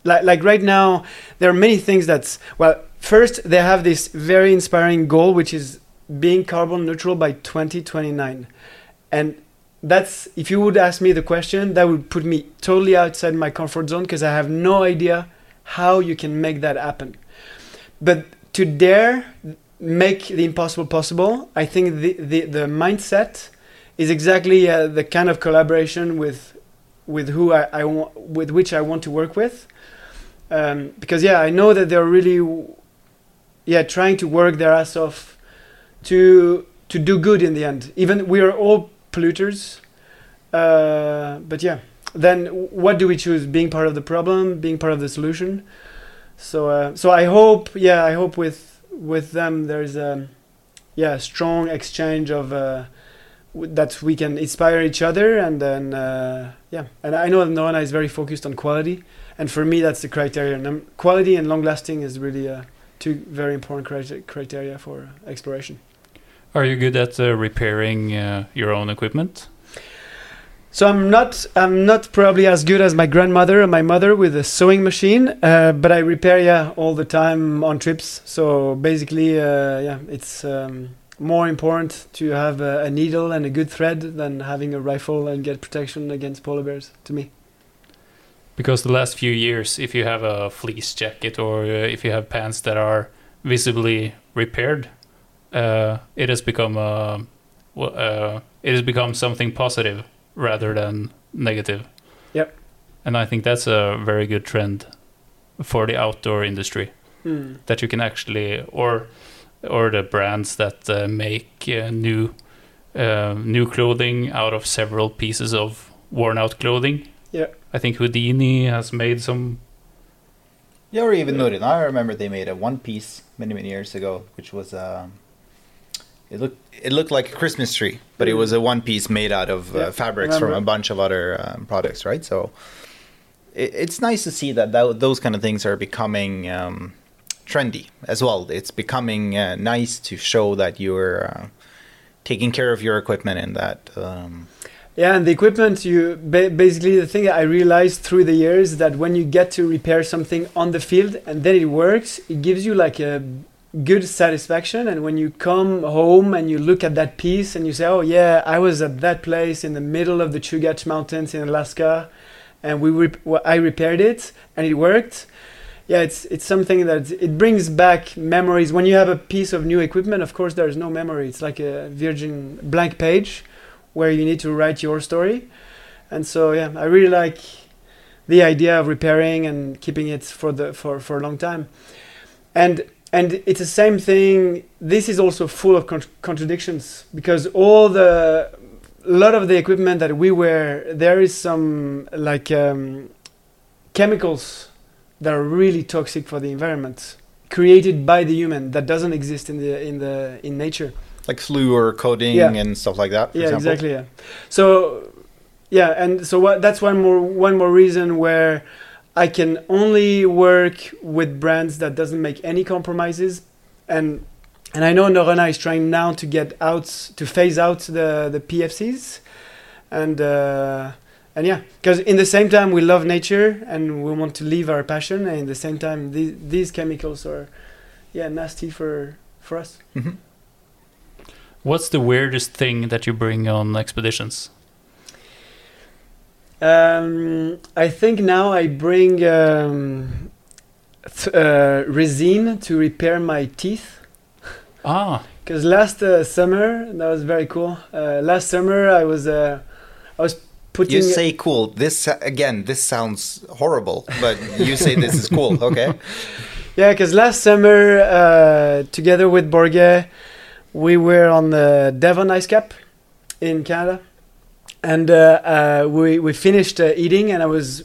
Speaker 2: Like like right now, there are many things that's well. First, they have this very inspiring goal, which is being carbon neutral by 2029, and that's if you would ask me the question, that would put me totally outside my comfort zone because I have no idea how you can make that happen. But to dare make the impossible possible, I think the, the, the mindset is exactly uh, the kind of collaboration with with who I, I want with which I want to work with. Um, because yeah, I know that they're really yeah trying to work their ass off to to do good in the end. Even we are all polluters, uh, but yeah. Then what do we choose? Being part of the problem, being part of the solution. So uh, so I hope yeah I hope with with them there's a yeah strong exchange of uh, that we can inspire each other and then uh, yeah and I know Norrøna is very focused on quality and for me that's the criteria quality and long lasting is really uh, two very important criteria criteria for exploration.
Speaker 3: Are you good at uh, repairing uh, your own equipment?
Speaker 2: So I'm not I'm not probably as good as my grandmother or my mother with a sewing machine, uh, but I repair yeah all the time on trips. So basically, uh, yeah, it's um, more important to have a, a needle and a good thread than having a rifle and get protection against polar bears. To me,
Speaker 3: Because the last few years, if you have a fleece jacket or uh, if you have pants that are visibly repaired, uh, it has become uh, well, uh, it has become something positive rather than negative.
Speaker 2: Yep.
Speaker 3: And I think that's a very good trend for the outdoor industry
Speaker 2: Hmm.
Speaker 3: that you can actually or or the brands that uh, make uh, new uh, new clothing out of several pieces of worn out clothing.
Speaker 2: Yeah.
Speaker 3: I think Houdini has made some
Speaker 1: Yeah, or even Norrøna. I remember they made a one piece many many years ago, which was um, it looked it looked like a Christmas tree, but it was a one piece made out of
Speaker 2: Yeah,
Speaker 1: uh, fabrics from a bunch of other um, products, right? So it, it's nice to see that, that those kind of things are becoming um, trendy as well. It's becoming uh, nice to show that you're uh, taking care of your equipment and that. Um,
Speaker 2: Yeah, and the equipment you ba- basically the thing I realized through the years that when you get to repair something on the field and then it works, it gives you like a good satisfaction. And when you come home and you look at that piece and you say, "Oh yeah, I was at that place in the middle of the Chugach Mountains in Alaska, and we rep- I repaired it and it worked." Yeah, it's it's something that it brings back memories. When you have a piece of new equipment, of course, there's no memory. It's like a virgin blank page where you need to write your story. And so yeah, I really like the idea of repairing and keeping it for the for, for a long time. And and it's the same thing. This is also full of con- contradictions because all the a lot of the equipment that we wear, there is some like um, chemicals that are really toxic for the environment, created by the human that doesn't exist in the in the in nature.
Speaker 1: like fluor coating
Speaker 2: Yeah.
Speaker 1: and stuff like that. For
Speaker 2: yeah
Speaker 1: example.
Speaker 2: exactly yeah so yeah and so what that's one more one more reason where i can only work with brands that doesn't make any compromises and and i know Norrøna is trying now to get out to phase out the the pfcs and uh and yeah because in the same time we love nature and we want to leave our passion and in the same time these, these chemicals are yeah nasty for for us
Speaker 1: Mhm.
Speaker 3: What's the weirdest thing that you bring on expeditions?
Speaker 2: Um, I think now I bring um, th- uh, resin to repair my teeth.
Speaker 3: Ah,
Speaker 2: Because last uh, summer, that was very cool. Uh, last summer, I was uh, I was putting.
Speaker 1: You say cool. This again. This sounds horrible, but you say this is cool. Okay.
Speaker 2: Yeah, because last summer, uh, together with Borge, we were on the Devon Ice Cap in Canada, and uh, uh, we we finished uh, eating, and I was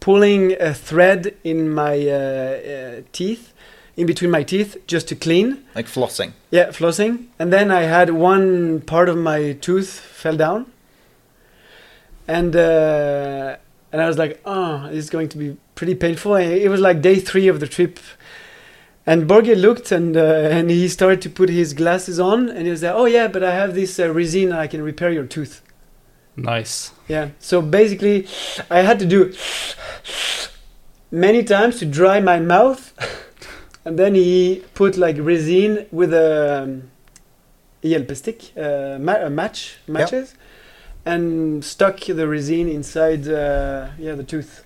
Speaker 2: pulling a thread in my uh, uh, teeth, in between my teeth, just to clean.
Speaker 1: Like flossing.
Speaker 2: Yeah, flossing, and then I had one part of my tooth fell down, and uh, and I was like, oh, this is going to be pretty painful. And it was like day three of the trip, And Borge looked and uh, and he started to put his glasses on and he was like, "Oh yeah, but I have this uh, resin and I can repair your tooth."
Speaker 3: Nice.
Speaker 2: Yeah. So basically, I had to do many times to dry my mouth, and then he put like resin with a um, stick, uh, ma- a match matches, and stuck the resin inside uh, yeah the tooth.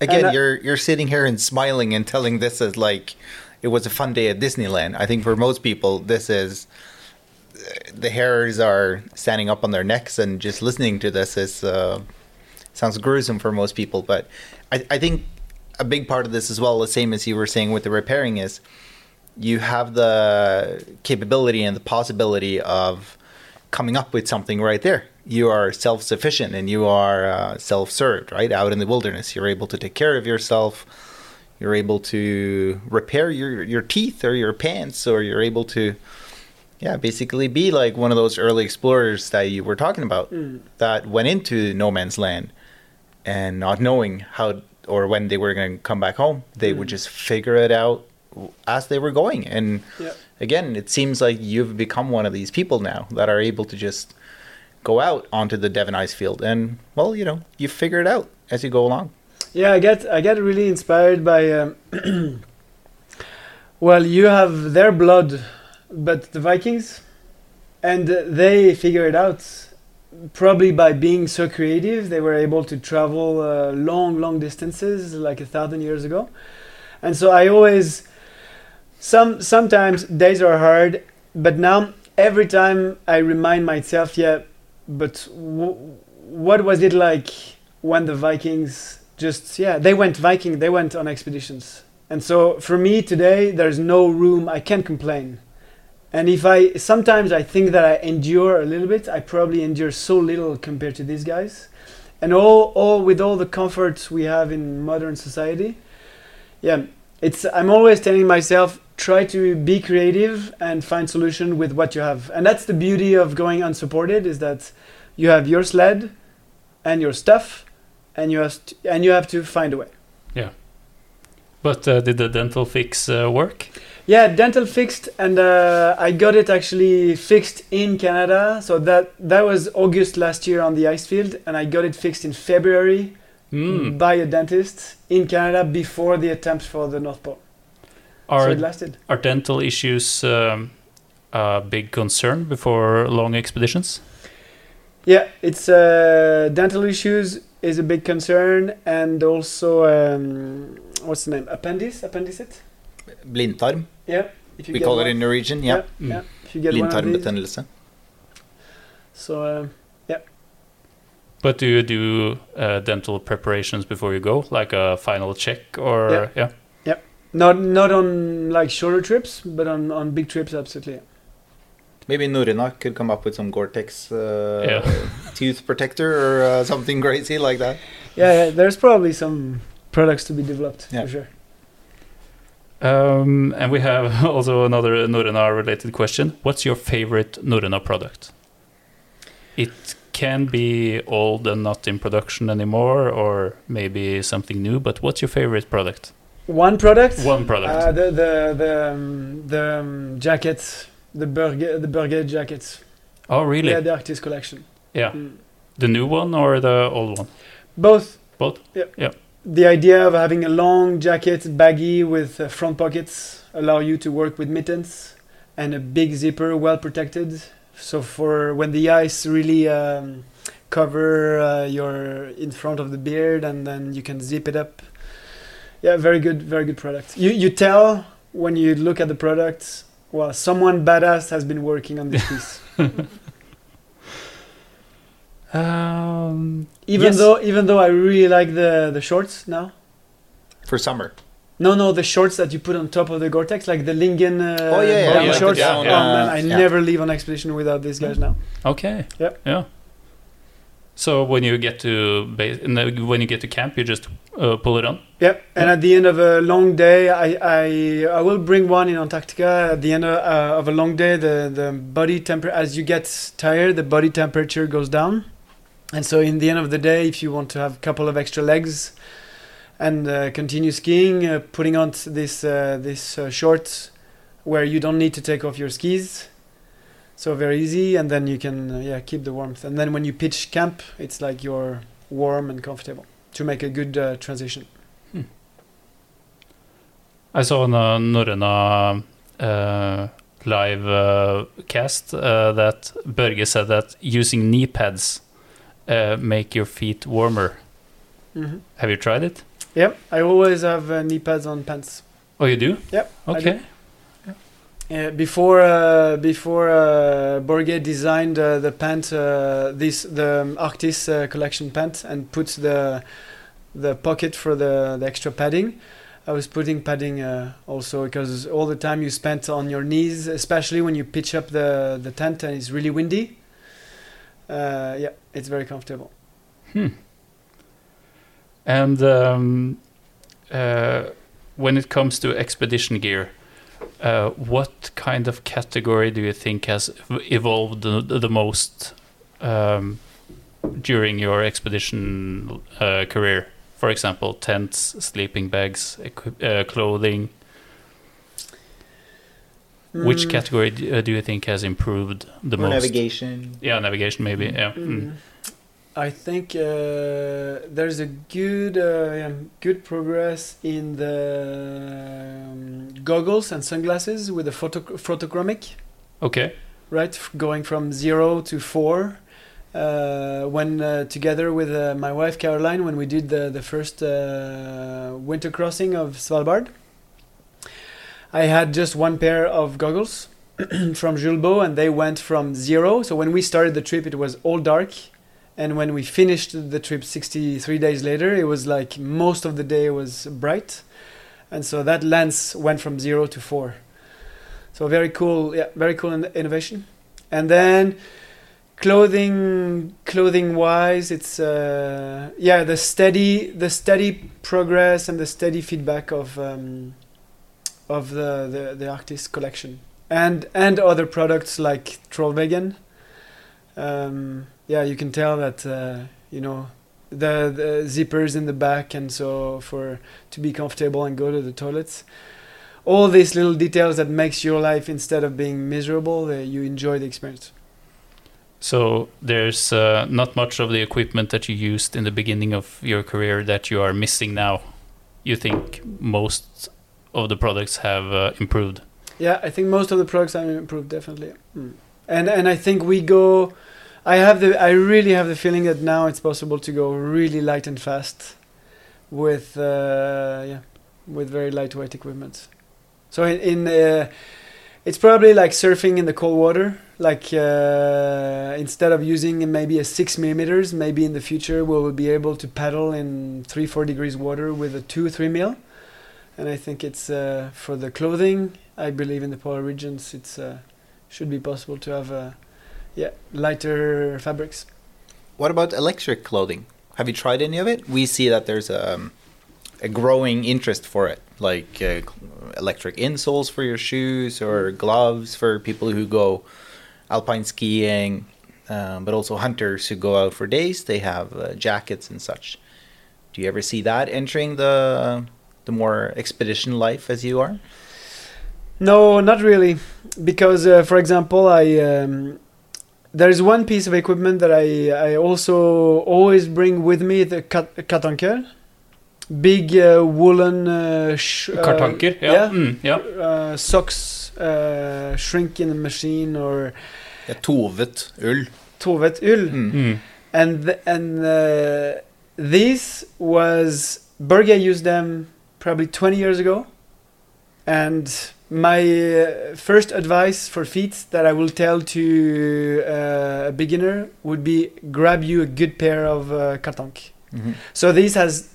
Speaker 1: Again,
Speaker 2: And
Speaker 1: you're you're sitting here and smiling and telling this as like it was a fun day at Disneyland. I think for most people, this is the hairs are standing up on their necks, and just listening to this is uh, sounds gruesome for most people. But I, I think a big part of this as well, the same as you were saying with the repairing, is you have the capability and the possibility of coming up with something right there. You are self sufficient and you are uh, self served, right? Out in the wilderness, you're able to take care of yourself. You're able to repair your, your teeth or your pants, or you're able to, yeah, basically be like one of those early explorers that you were talking about
Speaker 2: Mm.
Speaker 1: that went into no man's land and not knowing how or when they were going to come back home. They would
Speaker 2: Mm.
Speaker 1: just figure it out as they were going. And
Speaker 2: Yeah.
Speaker 1: again, it seems like you've become one of these people now that are able to just go out onto the Devon ice field and, well, you know, you figure it out as you go along.
Speaker 2: Yeah, I get I get really inspired by. Um, well, you have their blood, but the Vikings, and they figure it out. Probably by being so creative, they were able to travel uh, long, long distances, like a thousand years ago. And so I always, some sometimes days are hard, but now every time I remind myself, yeah, but w- what was it like when the Vikings just yeah they went Viking they went on expeditions. And so for me today there's no room I can't complain. And if I sometimes I think that I endure a little bit I probably endure so little compared to these guys. And all all with all the comforts we have in modern society yeah it's I'm always telling myself try to be creative and find solution with what you have and that's the beauty of going unsupported is that you have your sled and your stuff and you have to, and you have to find a way Yeah.
Speaker 3: But uh, did the dental fix uh, work?
Speaker 2: yeah dental fixed and uh, i got it actually fixed in canada so that that was august last year on the ice field and i got it fixed in february
Speaker 3: Mm.
Speaker 2: by a dentist in canada before the attempt for the north pole
Speaker 3: Are
Speaker 2: it lasted
Speaker 3: are dental issues um, a big concern before long expeditions?
Speaker 2: yeah it's uh, dental issues is a big concern and also um, what's the name appendix appendicit
Speaker 1: Blindtarm,
Speaker 2: yeah if you
Speaker 1: we
Speaker 2: get
Speaker 1: call
Speaker 2: one.
Speaker 1: it in Norwegian. Yeah.
Speaker 3: Mm.
Speaker 2: yeah if you get one of these.
Speaker 1: Blindtarmbetennelse.
Speaker 2: so uh,
Speaker 3: But do you do uh, dental preparations before you go, like a final check, or
Speaker 2: Yeah.
Speaker 3: yeah?
Speaker 2: Not not on like shorter trips, but on on big trips, absolutely.
Speaker 1: Maybe Norrøna could come up with some Gore-Tex uh,
Speaker 3: Yeah.
Speaker 1: tooth protector or uh, something crazy like that.
Speaker 2: Yeah, yeah, there's probably some products to be developed
Speaker 1: Yeah.
Speaker 2: for sure.
Speaker 3: Um, and we have also another Norrøna related question. What's your favorite Norrøna product? It can be old and not in production anymore, or maybe something new. But what's your favorite product?
Speaker 2: One product.
Speaker 3: One product.
Speaker 2: Uh, the the the um, the um, jackets, the Borge the Borge jackets.
Speaker 3: oh, really?
Speaker 2: Yeah, the Arctis collection.
Speaker 3: yeah.
Speaker 2: Mm.
Speaker 3: The new one or the old one?
Speaker 2: Both.
Speaker 3: Both?
Speaker 2: Yeah.
Speaker 3: Yeah.
Speaker 2: The idea of having a long jacket, baggy with uh, front pockets, allow you to work with mittens, and a big zipper, well protected. So for when the ice really um, cover uh, your in front of the beard, and then you can zip it up. Yeah, very good, very good product. You you tell when you look at the product. Well, someone badass has been working on this piece.
Speaker 3: Um,
Speaker 2: Even
Speaker 3: Yes.
Speaker 2: though even though I really like the the shorts now.
Speaker 1: For summer.
Speaker 2: No, no, the shorts that you put on top of the Gore-Tex, like the Lyngen uh,
Speaker 1: Oh, yeah,
Speaker 3: yeah,
Speaker 2: down
Speaker 3: like the
Speaker 2: shorts.
Speaker 3: down,
Speaker 2: oh man, I
Speaker 1: Yeah.
Speaker 2: never leave on expedition without these guys now.
Speaker 3: okay.
Speaker 2: Yep.
Speaker 3: Yeah. So when you get to base, when you get to camp, you just uh, pull it on.
Speaker 2: Yep. And at the end of a long day, I I, I will bring one in Antarctica. At the end of, uh, of a long day, the the body temperature as you get tired, the body temperature goes down. And so, in the end of the day, if you want to have a couple of extra legs, and uh, continue skiing, uh, putting on this uh, this uh, shorts where you don't need to take off your skis. So very easy, and then you can uh, yeah keep the warmth. And then when you pitch camp, it's like you're warm and comfortable to make a good uh, transition.
Speaker 3: I saw on a Norrøna uh, live uh, cast uh, that Børge said that using knee pads uh, make your feet warmer.
Speaker 2: hmm
Speaker 3: Have you tried it?
Speaker 2: Yep, I always have uh, knee pads on pants.
Speaker 3: Oh, you do?
Speaker 2: Yep,
Speaker 3: Okay.
Speaker 2: Uh, before uh, before uh, designed uh, the pant, uh, this the um, Arctis collection pant, and put the the pocket for the, the extra padding. I was putting padding also because all the time you spent on your knees, especially when you pitch up the the tent and it's really windy. Yeah, it's very comfortable.
Speaker 3: Hmm. And um, when it comes to expedition gear, uh, what kind of category do you think has evolved the, the most um, during your expedition uh, career? For example, tents, sleeping bags, uh, clothing. Which
Speaker 2: Mm.
Speaker 3: category do, uh, do you think has improved the
Speaker 1: Or
Speaker 3: most?
Speaker 1: navigation.
Speaker 3: Yeah, navigation maybe. Yeah. Mm.
Speaker 2: Mm. I think uh, there's a good uh, good progress in the um, goggles and sunglasses with the photo photochromic,
Speaker 3: Okay.
Speaker 2: right? Going from zero to four. Uh, when uh, together with uh, my wife Caroline, when we did the the first uh, winter crossing of Svalbard, I had just one pair of goggles from Julbo, and they went from zero. So when we started the trip, it was all dark, and when we finished the trip 63 days later, it was like most of the day was bright, and so that lens went from zero to four. So very cool, yeah, very cool in- innovation. And then clothing, clothing wise, it's uh, yeah the steady, the steady progress and the steady feedback of um, of the the, the Arctis collection and and other products like Trollvegen. Um, yeah, you can tell that uh, you know the, the zippers in the back, and so for to be comfortable and go to the toilets. All these little details that makes your life instead of being miserable, uh, you enjoy the experience.
Speaker 3: So there's uh, not much of the equipment that you used in the beginning of your career that you are missing now. You think most of the products have uh, improved.
Speaker 2: Yeah, I think most of the products have improved definitely. Mm. And and I think we go. I have the. I really have the feeling that now it's possible to go really light and fast, with uh, yeah, with very lightweight equipment. So in, in uh, it's probably like surfing in the cold water. Like uh, instead of using maybe a six millimeters, maybe in the future we will be able to paddle in three four degrees water with a two three mil. And I think it's uh, for the clothing. I believe in the polar regions, it's uh, should be possible to have uh, yeah lighter fabrics.
Speaker 1: What about electric clothing? Have you tried any of it? We see that there's a, a growing interest for it, like uh, electric insoles for your shoes or gloves for people who go alpine skiing, um, but also hunters who go out for days. They have uh, jackets and such. Do you ever see that entering the the more expedition life as you are?
Speaker 2: No, not really, because uh, for example, I um, there's one piece of equipment that I I also always bring with me the kat- katanker, big uh, woolen uh, sh- uh,
Speaker 3: yeah.
Speaker 2: yeah.
Speaker 3: Mm, yeah.
Speaker 2: uh, socks uh, shrink in the machine or
Speaker 1: Ja, tovet ull.
Speaker 2: tovet ull.
Speaker 1: Mm.
Speaker 3: Mm.
Speaker 2: and th- and uh, this was Borge used them probably 20 years ago and my uh, first advice for feet that I will tell to uh, a beginner would be grab you a good pair of uh, katank
Speaker 1: Mhm.
Speaker 2: so this has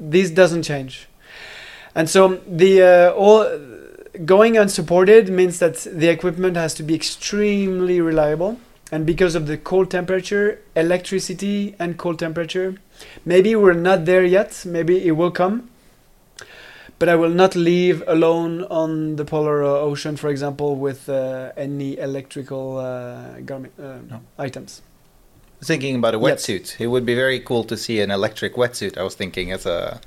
Speaker 2: this doesn't change. And so the uh, all going unsupported means that the equipment has to be extremely reliable. And because of the cold temperature electricity and cold temperature maybe we're not there yet. Maybe it will come but i will not leave alone on the polar uh, ocean for example with uh, any electrical uh, garment uh,
Speaker 1: No.
Speaker 2: items
Speaker 1: thinking about a
Speaker 2: Yep.
Speaker 1: wetsuit. It would be very cool to see an electric wetsuit. I was thinking as a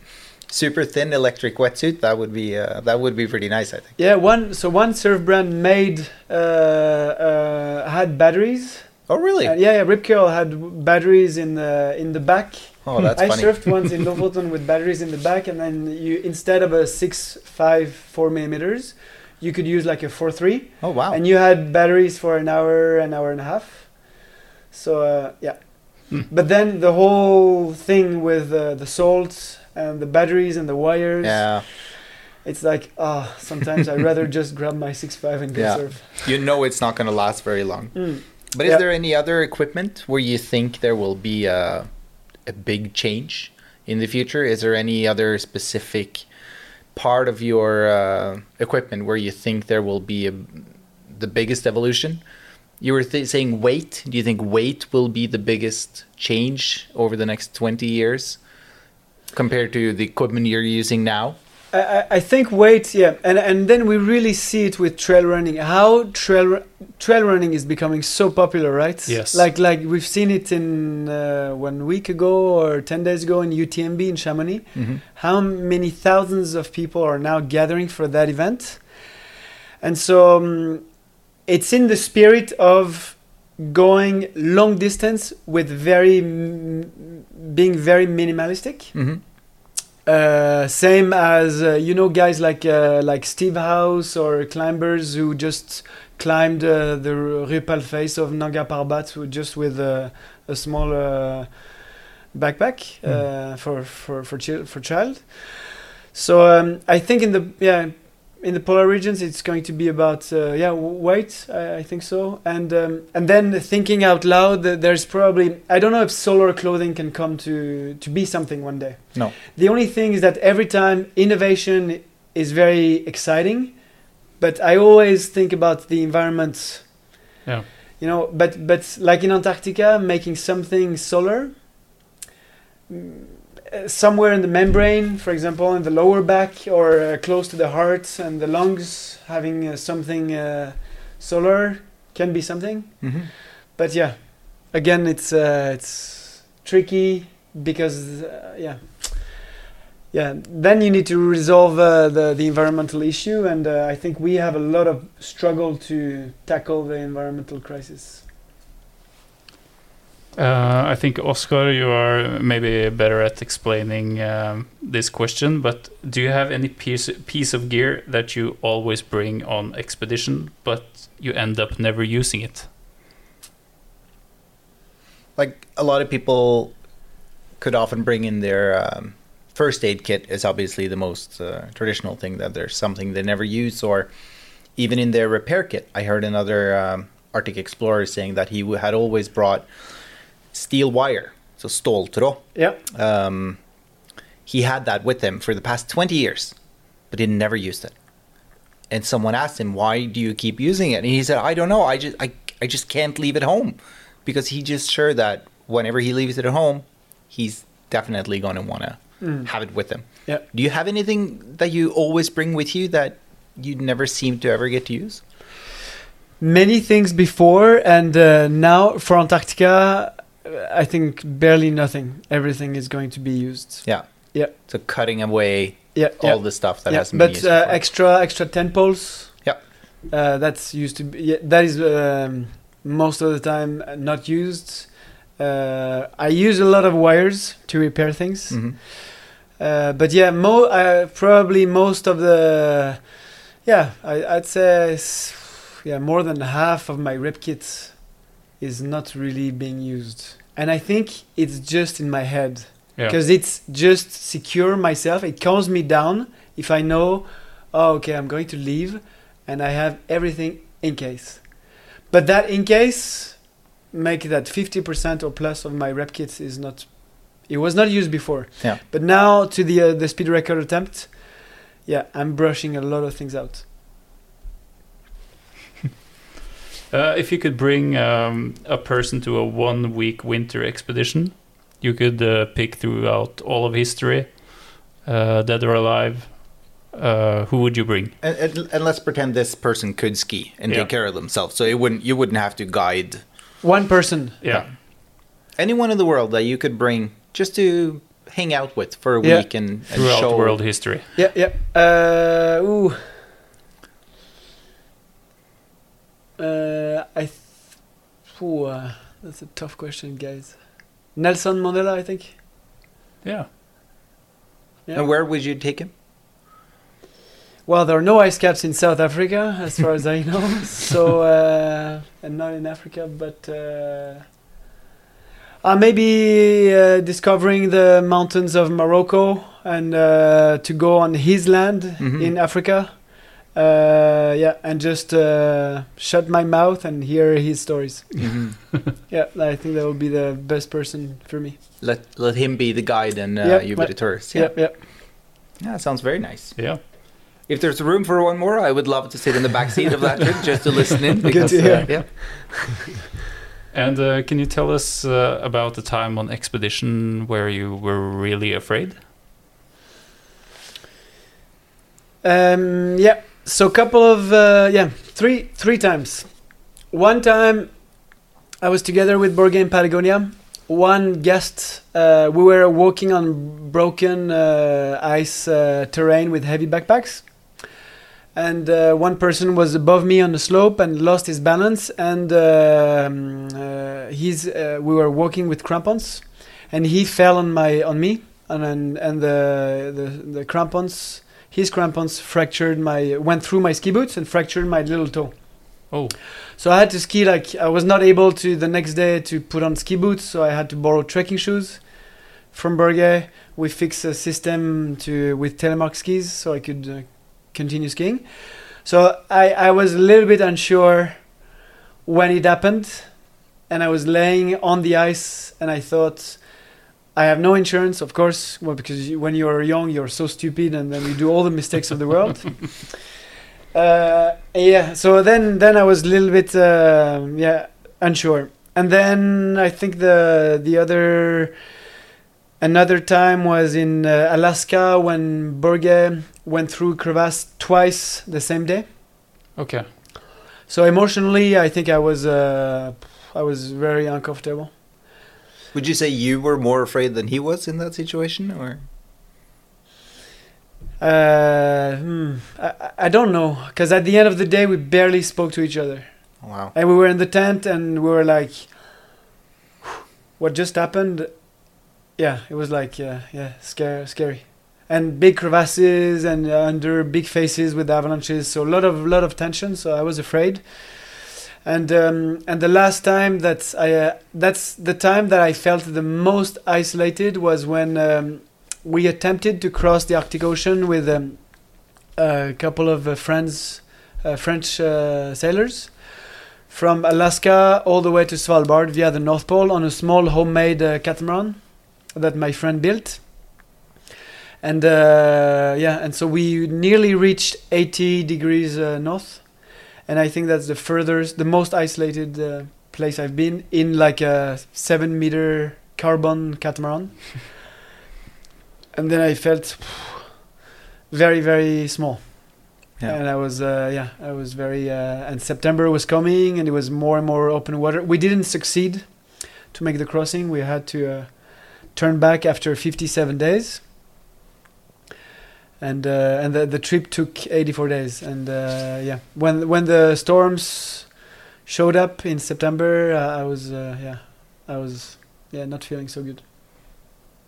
Speaker 1: super thin electric wetsuit. That would be uh, that would be pretty nice. I think.
Speaker 2: Yeah, one so one surf brand made uh, uh, had batteries.
Speaker 1: Oh really?
Speaker 2: Yeah, yeah, Rip Curl had batteries in the in the back.
Speaker 1: Oh, that's
Speaker 2: I
Speaker 1: funny.
Speaker 2: surfed once in Lofoten with batteries in the back, and then you instead of a six five four millimeters, you could use like a four three.
Speaker 1: Oh wow.
Speaker 2: and you had batteries for an hour, an hour and a half. So uh, yeah,
Speaker 3: Hmm.
Speaker 2: but then the whole thing with uh, the salt and the batteries and the wires,
Speaker 1: yeah.
Speaker 2: it's like ah, sometimes I'd rather just grab my six five and go
Speaker 1: Yeah.
Speaker 2: surf.
Speaker 1: You know it's not going to last very long.
Speaker 2: Mm.
Speaker 1: But is
Speaker 2: Yeah.
Speaker 1: there any other equipment where you think there will be a, a big change in the future? Is there any other specific part of your uh, equipment where you think there will be a, the biggest evolution? You were saying weight. Do you think weight will be the biggest change over the next 20 years compared to the equipment you're using now?
Speaker 2: I, I- I think weight, yeah, and and then we really see it with trail running. How trail trail running is becoming so popular, right?
Speaker 3: Yes.
Speaker 2: Like like we've seen it in uh, one week ago or ten days ago in UTMB in Chamonix.
Speaker 1: Mm-hmm.
Speaker 2: How many thousands of people are now gathering for that event? And so um, it's in the spirit of going long distance with very m- being very minimalistic.
Speaker 1: Mm-hmm.
Speaker 2: Uh, same as uh, you know guys like uh, like Steve House or climbers who just climbed uh, the Rupal face of Nanga Parbat just with a small uh, backpack uh, for for for, chil- for child. So um, I think in the yeah in the polar regions it's going to be about uh, yeah w- weight I, I think so and um, and then thinking out loud there's probably I don't know if solar clothing can come to to be something one day.
Speaker 1: No.
Speaker 2: The only thing is that every time innovation is very exciting, but I always think about the environment.
Speaker 3: Yeah.
Speaker 2: You know, but but like in Antarctica, making something solar. Somewhere in the membrane, for example, in the lower back or uh, close to the heart and the lungs, having uh, something uh, solar can be something.
Speaker 1: Mm-hmm.
Speaker 2: but yeah again it's uh, it's tricky because uh, yeah. Yeah then you need to resolve uh, the the environmental issue and uh, i think we have a lot of struggle to tackle the environmental crisis
Speaker 3: Uh, I think Oscar, you are maybe better at explaining um, this question. But do you have any piece piece of gear that you always bring on expedition, but you end up never using it?
Speaker 1: like a lot of people could often bring in their um, first aid kit is obviously the most uh, traditional thing that there's something they never use or even in their repair kit i heard another um, arctic explorer saying that he had always brought steel wire so ståltråd.
Speaker 2: Yeah
Speaker 1: um, he had that with him for the past 20 years but he never used it. And someone asked him why do you keep using it? And he said i don't know. I just i, I just can't leave it home. Because he's just sure that whenever he leaves it at home he's definitely going to want to
Speaker 2: Mm.
Speaker 1: have it with him.
Speaker 2: Yeah.
Speaker 1: do you have anything that you always bring with you that you never seem to ever get to use?
Speaker 2: Many things before and uh, now for antarctica i think barely nothing everything is going to be used
Speaker 1: yeah
Speaker 2: Yeah.
Speaker 1: so cutting away
Speaker 2: yeah
Speaker 1: all
Speaker 2: yeah.
Speaker 1: the stuff that
Speaker 2: yeah,
Speaker 1: hasn't been
Speaker 2: but uh, extra extra tent poles
Speaker 1: Yeah.
Speaker 2: uh, that's used to be yeah, that is um, most of the time not used uh, i use a lot of wires to repair things
Speaker 1: Mhm.
Speaker 2: uh, but yeah mo- uh, probably most of the yeah I, i'd say yeah more than half of my rip kit is not really being used. And i think it's just in my head.
Speaker 3: Yeah.
Speaker 2: because it's just secure myself. It calms me down if i know oh okay i'm going to leave and i have everything in case. But that in case make that 50% or plus of my rep kits is not it was not used before.
Speaker 1: Yeah.
Speaker 2: but now to the uh, the speed record attempt yeah i'm brushing a lot of things out
Speaker 3: Uh, if you could bring um, a person to a one-week winter expedition, you could uh, pick throughout all of history, uh, dead or alive. Uh, who would you bring?
Speaker 1: And, and, and let's pretend this person could ski and
Speaker 3: Yeah.
Speaker 1: take care of themselves, so it wouldn't you wouldn't have to guide
Speaker 2: one person
Speaker 3: Yeah,
Speaker 1: anyone in the world that you could bring just to hang out with for a
Speaker 2: Yeah.
Speaker 1: week and, and
Speaker 3: Throughout
Speaker 1: show
Speaker 3: world history.
Speaker 2: Yeah, yeah. Uh, ooh. Uh, I. Th- ooh, uh, that's a tough question, guys. Nelson Mandela, I think.
Speaker 3: Yeah.
Speaker 2: Yeah.
Speaker 1: And where would you take him?
Speaker 2: Well, there are no ice caps in South Africa, as far as I know. So, uh, and not in Africa, but uh, uh, maybe uh, discovering the mountains of Morocco and uh, to go on his land
Speaker 1: Mhm.
Speaker 2: in Africa. Uh, yeah, and just uh, shut my mouth and hear his stories. Yeah, I think that would be the best person for me.
Speaker 1: Let let him be the guide and uh,
Speaker 2: Yeah,
Speaker 1: you be
Speaker 2: right.
Speaker 1: the tourist. Yeah.
Speaker 2: Yeah, yeah.
Speaker 1: yeah, sounds very nice.
Speaker 3: Yeah.
Speaker 1: If there's room for one more, I would love to sit in the back seat of that trip just to listen in.
Speaker 2: Good
Speaker 1: Because,
Speaker 2: to hear.
Speaker 1: Uh, yeah.
Speaker 3: And uh, can you tell us uh, about the time on expedition where you were really afraid?
Speaker 2: Um, yeah. So a couple of uh, yeah, three three times. One time, I was together with Borge in Patagonia. One guest, uh, we were walking on broken uh, ice uh, terrain with heavy backpacks, and uh, one person was above me on the slope and lost his balance, and um, uh, he's we were walking with crampons, and he fell on my on me, and and, and the, the the crampons his crampons fractured my went through my ski boots and fractured my little toe.
Speaker 3: Oh,
Speaker 2: So I had to ski like I was not able to the next day to put on ski boots, so I had to borrow trekking shoes from Borge. We fixed a system to with telemark skis so I could uh, continue skiing. So I I was a little bit unsure when it happened, and I was laying on the ice, and I thought. I have no insurance, of course, well, because you, when you're young, you're so stupid, and then you do all the mistakes of the world. uh, yeah. So then, then I was a little bit, uh, yeah, unsure. And then I think the the other another time was in uh, Alaska when Borge went through crevasse twice the same day.
Speaker 3: okay.
Speaker 2: So emotionally, I think I was uh, I was very uncomfortable.
Speaker 1: Would you say you were more afraid than he was in that situation, or?
Speaker 2: Uh, hmm, I, I- don't know, because at the end of the day, we barely spoke to each other.
Speaker 1: Wow.
Speaker 2: And we were in the tent and we were like, what just happened? Yeah, it was like, yeah, yeah, scary, scary. And big crevasses and uh, under big faces with avalanches. So a lot of, lot of tension. So I was afraid. And um, and the last time that I uh, that's the time that I felt the most isolated was when um, we attempted to cross the Arctic Ocean with um, a couple of uh, friends, uh, French uh, sailors from Alaska all the way to Svalbard via the North Pole on a small homemade uh, catamaran that my friend built. And uh, yeah, and so we nearly reached 80 degrees north, and I think that's the furthest, the most isolated uh, place I've been in, like a seven meter carbon catamaran. and then I felt very, very small
Speaker 1: Yeah.
Speaker 2: and I was uh, yeah I was very uh, and September was coming and it was more and more open water. We didn't succeed to make the crossing. We had to uh, turn back after 57 days. And uh, and the, the trip took 84 days and uh, yeah when when the storms showed up in September uh, I was uh, yeah I was yeah not feeling so good.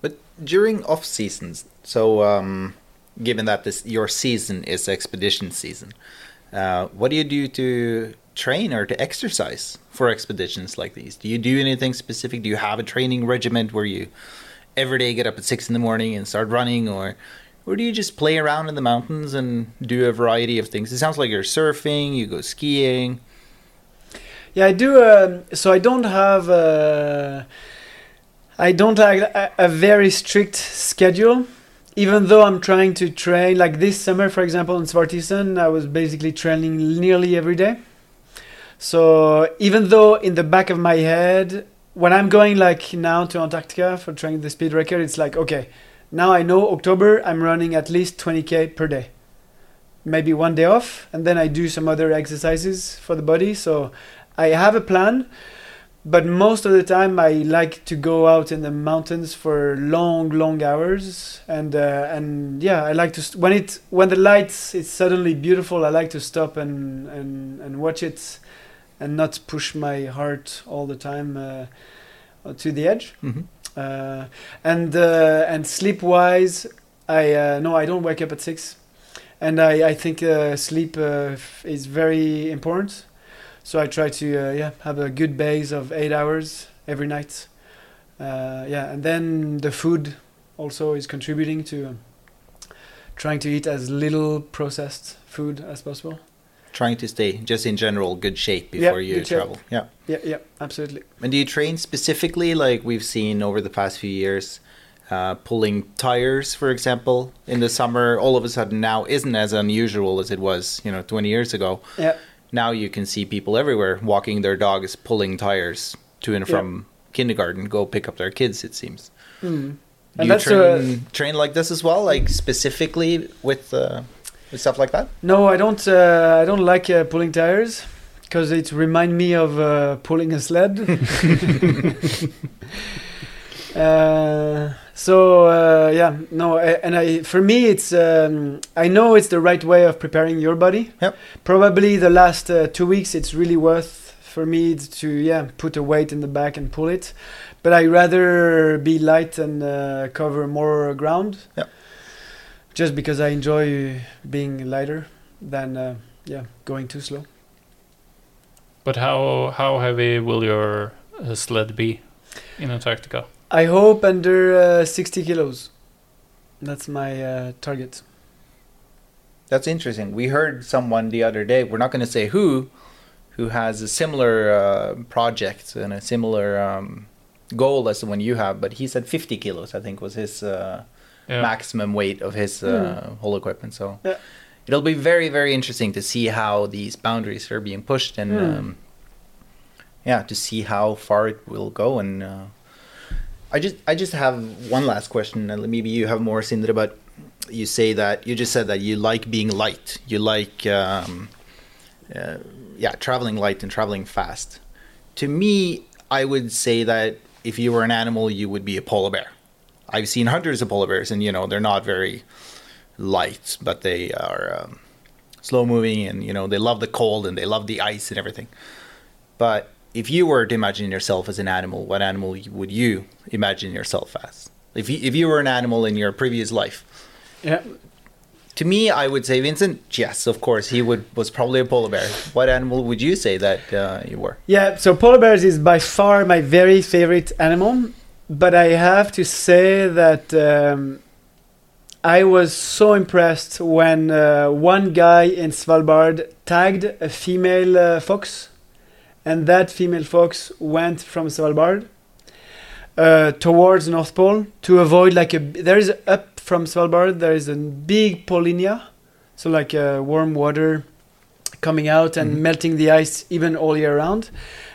Speaker 1: But during off seasons, so um, given that this your season is expedition season, uh, what do you do to train or to exercise for expeditions like these? Do you do anything specific? Do you have a training regiment where you every day get up at six in the morning and start running, or or do you just play around in the mountains and do a variety of things? It sounds like you're surfing, you go skiing.
Speaker 2: Yeah, I do. Um, so I don't have. Uh, I don't have a, a very strict schedule, even though I'm trying to train. Like this summer, for example, in Svartisen, I was basically training nearly every day. So even though in the back of my head, when I'm going like now to Antarctica for training the speed record, it's like okay, now I know October I'm running at least 20k per day. Maybe one day off, and then I do some other exercises for the body. So I have a plan, but most of the time I like to go out in the mountains for long, long hours, and uh, and yeah, I like to when it when the lights is suddenly beautiful. I like to stop and and and watch it, and not push my heart all the time uh, to the edge.
Speaker 1: hmm
Speaker 2: Uh, and uh, and sleep wise, I uh, no, I don't wake up at six, and I I think uh, sleep uh, is very important. So I try to uh, yeah have a good base of eight hours every night. Yeah, and then the food also is contributing to trying to eat as little processed food as possible.
Speaker 1: Trying to stay just in general good shape
Speaker 2: Yeah,
Speaker 1: before you
Speaker 2: good shape.
Speaker 1: travel. Yeah.
Speaker 2: Yeah, yeah, absolutely.
Speaker 1: And do you train specifically, like we've seen over the past few years, uh, pulling tires, for example, in the summer? All of a sudden now isn't as unusual as it was, you know, 20 years ago.
Speaker 2: Yeah.
Speaker 1: Now you can see people everywhere walking their dogs, pulling tires to and
Speaker 2: Yeah.
Speaker 1: from kindergarten, go pick up their kids. It seems.
Speaker 2: Mm.
Speaker 1: Do
Speaker 2: And
Speaker 1: you
Speaker 2: that's
Speaker 1: train,
Speaker 2: uh,
Speaker 1: train like this as well, like specifically with uh, with stuff like that?
Speaker 2: No, I don't. Uh, I don't like uh, pulling tires because it remind me of uh, pulling a sled. uh, so uh, yeah, no, I, and I for me it's um, I know it's the right way of preparing your body.
Speaker 1: Yep.
Speaker 2: Probably the last uh, two weeks it's really worth for me to yeah put a weight in the back and pull it, but I rather be light and uh, cover more ground.
Speaker 1: Yep.
Speaker 2: Just because I enjoy being lighter than uh, yeah going too slow.
Speaker 3: But how how heavy will your uh, sled be in Antarctica?
Speaker 2: I hope under uh, 60 kilos. That's my uh, target.
Speaker 1: That's interesting. We heard someone the other day. We're not going to say who, who has a similar uh, project and a similar um, goal as the one you have, but he said 50 kilos. I think was his uh,
Speaker 3: Yeah.
Speaker 1: maximum weight of his uh, whole equipment. So.
Speaker 2: Yeah.
Speaker 1: it'll be very, very interesting to see how these boundaries are being pushed and.
Speaker 2: Hmm.
Speaker 1: Um, yeah, to see how far it will go, and uh, I just I just have one last question, and maybe you have more, Sindre. But you say that you just said that you like being light. You like, um, uh, yeah, traveling light and traveling fast. To me, I would say that if you were an animal, you would be a polar bear. I've seen hundreds of polar bears, and you know they're not very light, but they are um, slow moving, and you know they love the cold and they love the ice and everything. But if you were to imagine yourself as an animal, what animal would you imagine yourself as? If you, if you were an animal in your previous life,
Speaker 2: Yeah.
Speaker 1: to me, I would say Vincent. Yes, of course, he would was probably a polar bear. What animal would you say that uh, you were?
Speaker 2: Yeah, so polar bears is by far my very favorite animal, but I have to say that um, I was so impressed when uh, one guy in Svalbard tagged a female uh, fox, and that female fox went from Svalbard uh, towards North Pole to avoid like a. There is up from Svalbard. There is a big Polynya, so like a warm water coming out and
Speaker 1: Mhm.
Speaker 2: melting the ice even all year round.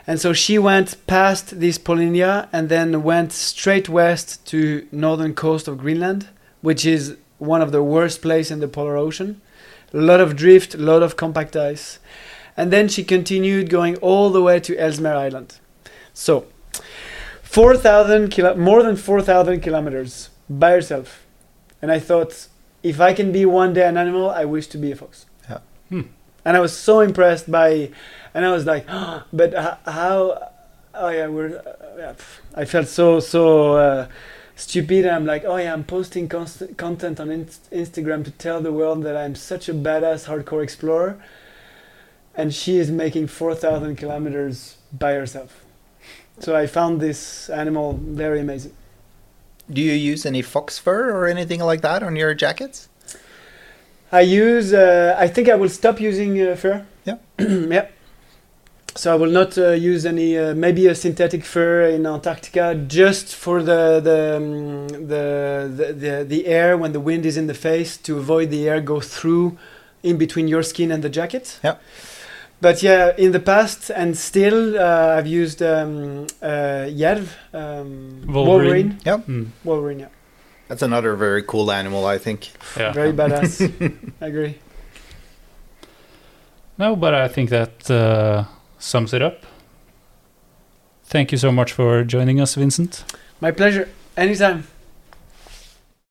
Speaker 2: And so she went past this Polynya and then went straight west to northern coast of Greenland, which is one of the worst place in the polar ocean. A lot of drift, a lot of compact ice. And then she continued going all the way to Ellesmere Island. So, 4,000 kilo- more than 4,000 kilometers by herself. And I thought, if I can be one day an animal, I wish to be a fox.
Speaker 1: Yeah.
Speaker 3: Hmm.
Speaker 2: And I was so impressed by, and I was like, but how? Oh yeah, we're. Uh. I felt so so uh, stupid. I'm like, oh yeah, I'm posting const- content on inst- Instagram to tell the world that I'm such a badass hardcore explorer, and she is making four thousand kilometers by herself. So I found this animal very amazing.
Speaker 1: Do you use any fox fur or anything like that on your jackets?
Speaker 2: I use. Uh, I think I will stop using uh, fur.
Speaker 1: Yeah.
Speaker 2: yeah. So I will not uh, use any. Uh, maybe a synthetic fur in Antarctica just for the the, um, the the the the air when the wind is in the face to avoid the air go through in between your skin and the jacket.
Speaker 1: Yeah.
Speaker 2: But yeah, in the past and still, uh, I've used um, uh, Järv, um,
Speaker 3: Wolverine.
Speaker 2: Wolverine.
Speaker 1: Yep.
Speaker 3: Mm.
Speaker 2: Wolverine, yeah.
Speaker 1: That's another very cool animal, I think.
Speaker 3: Yeah.
Speaker 2: Very badass. I agree.
Speaker 3: No, but I think that uh, sums it up. Thank you so much for joining us, Vincent.
Speaker 2: My pleasure. Anytime.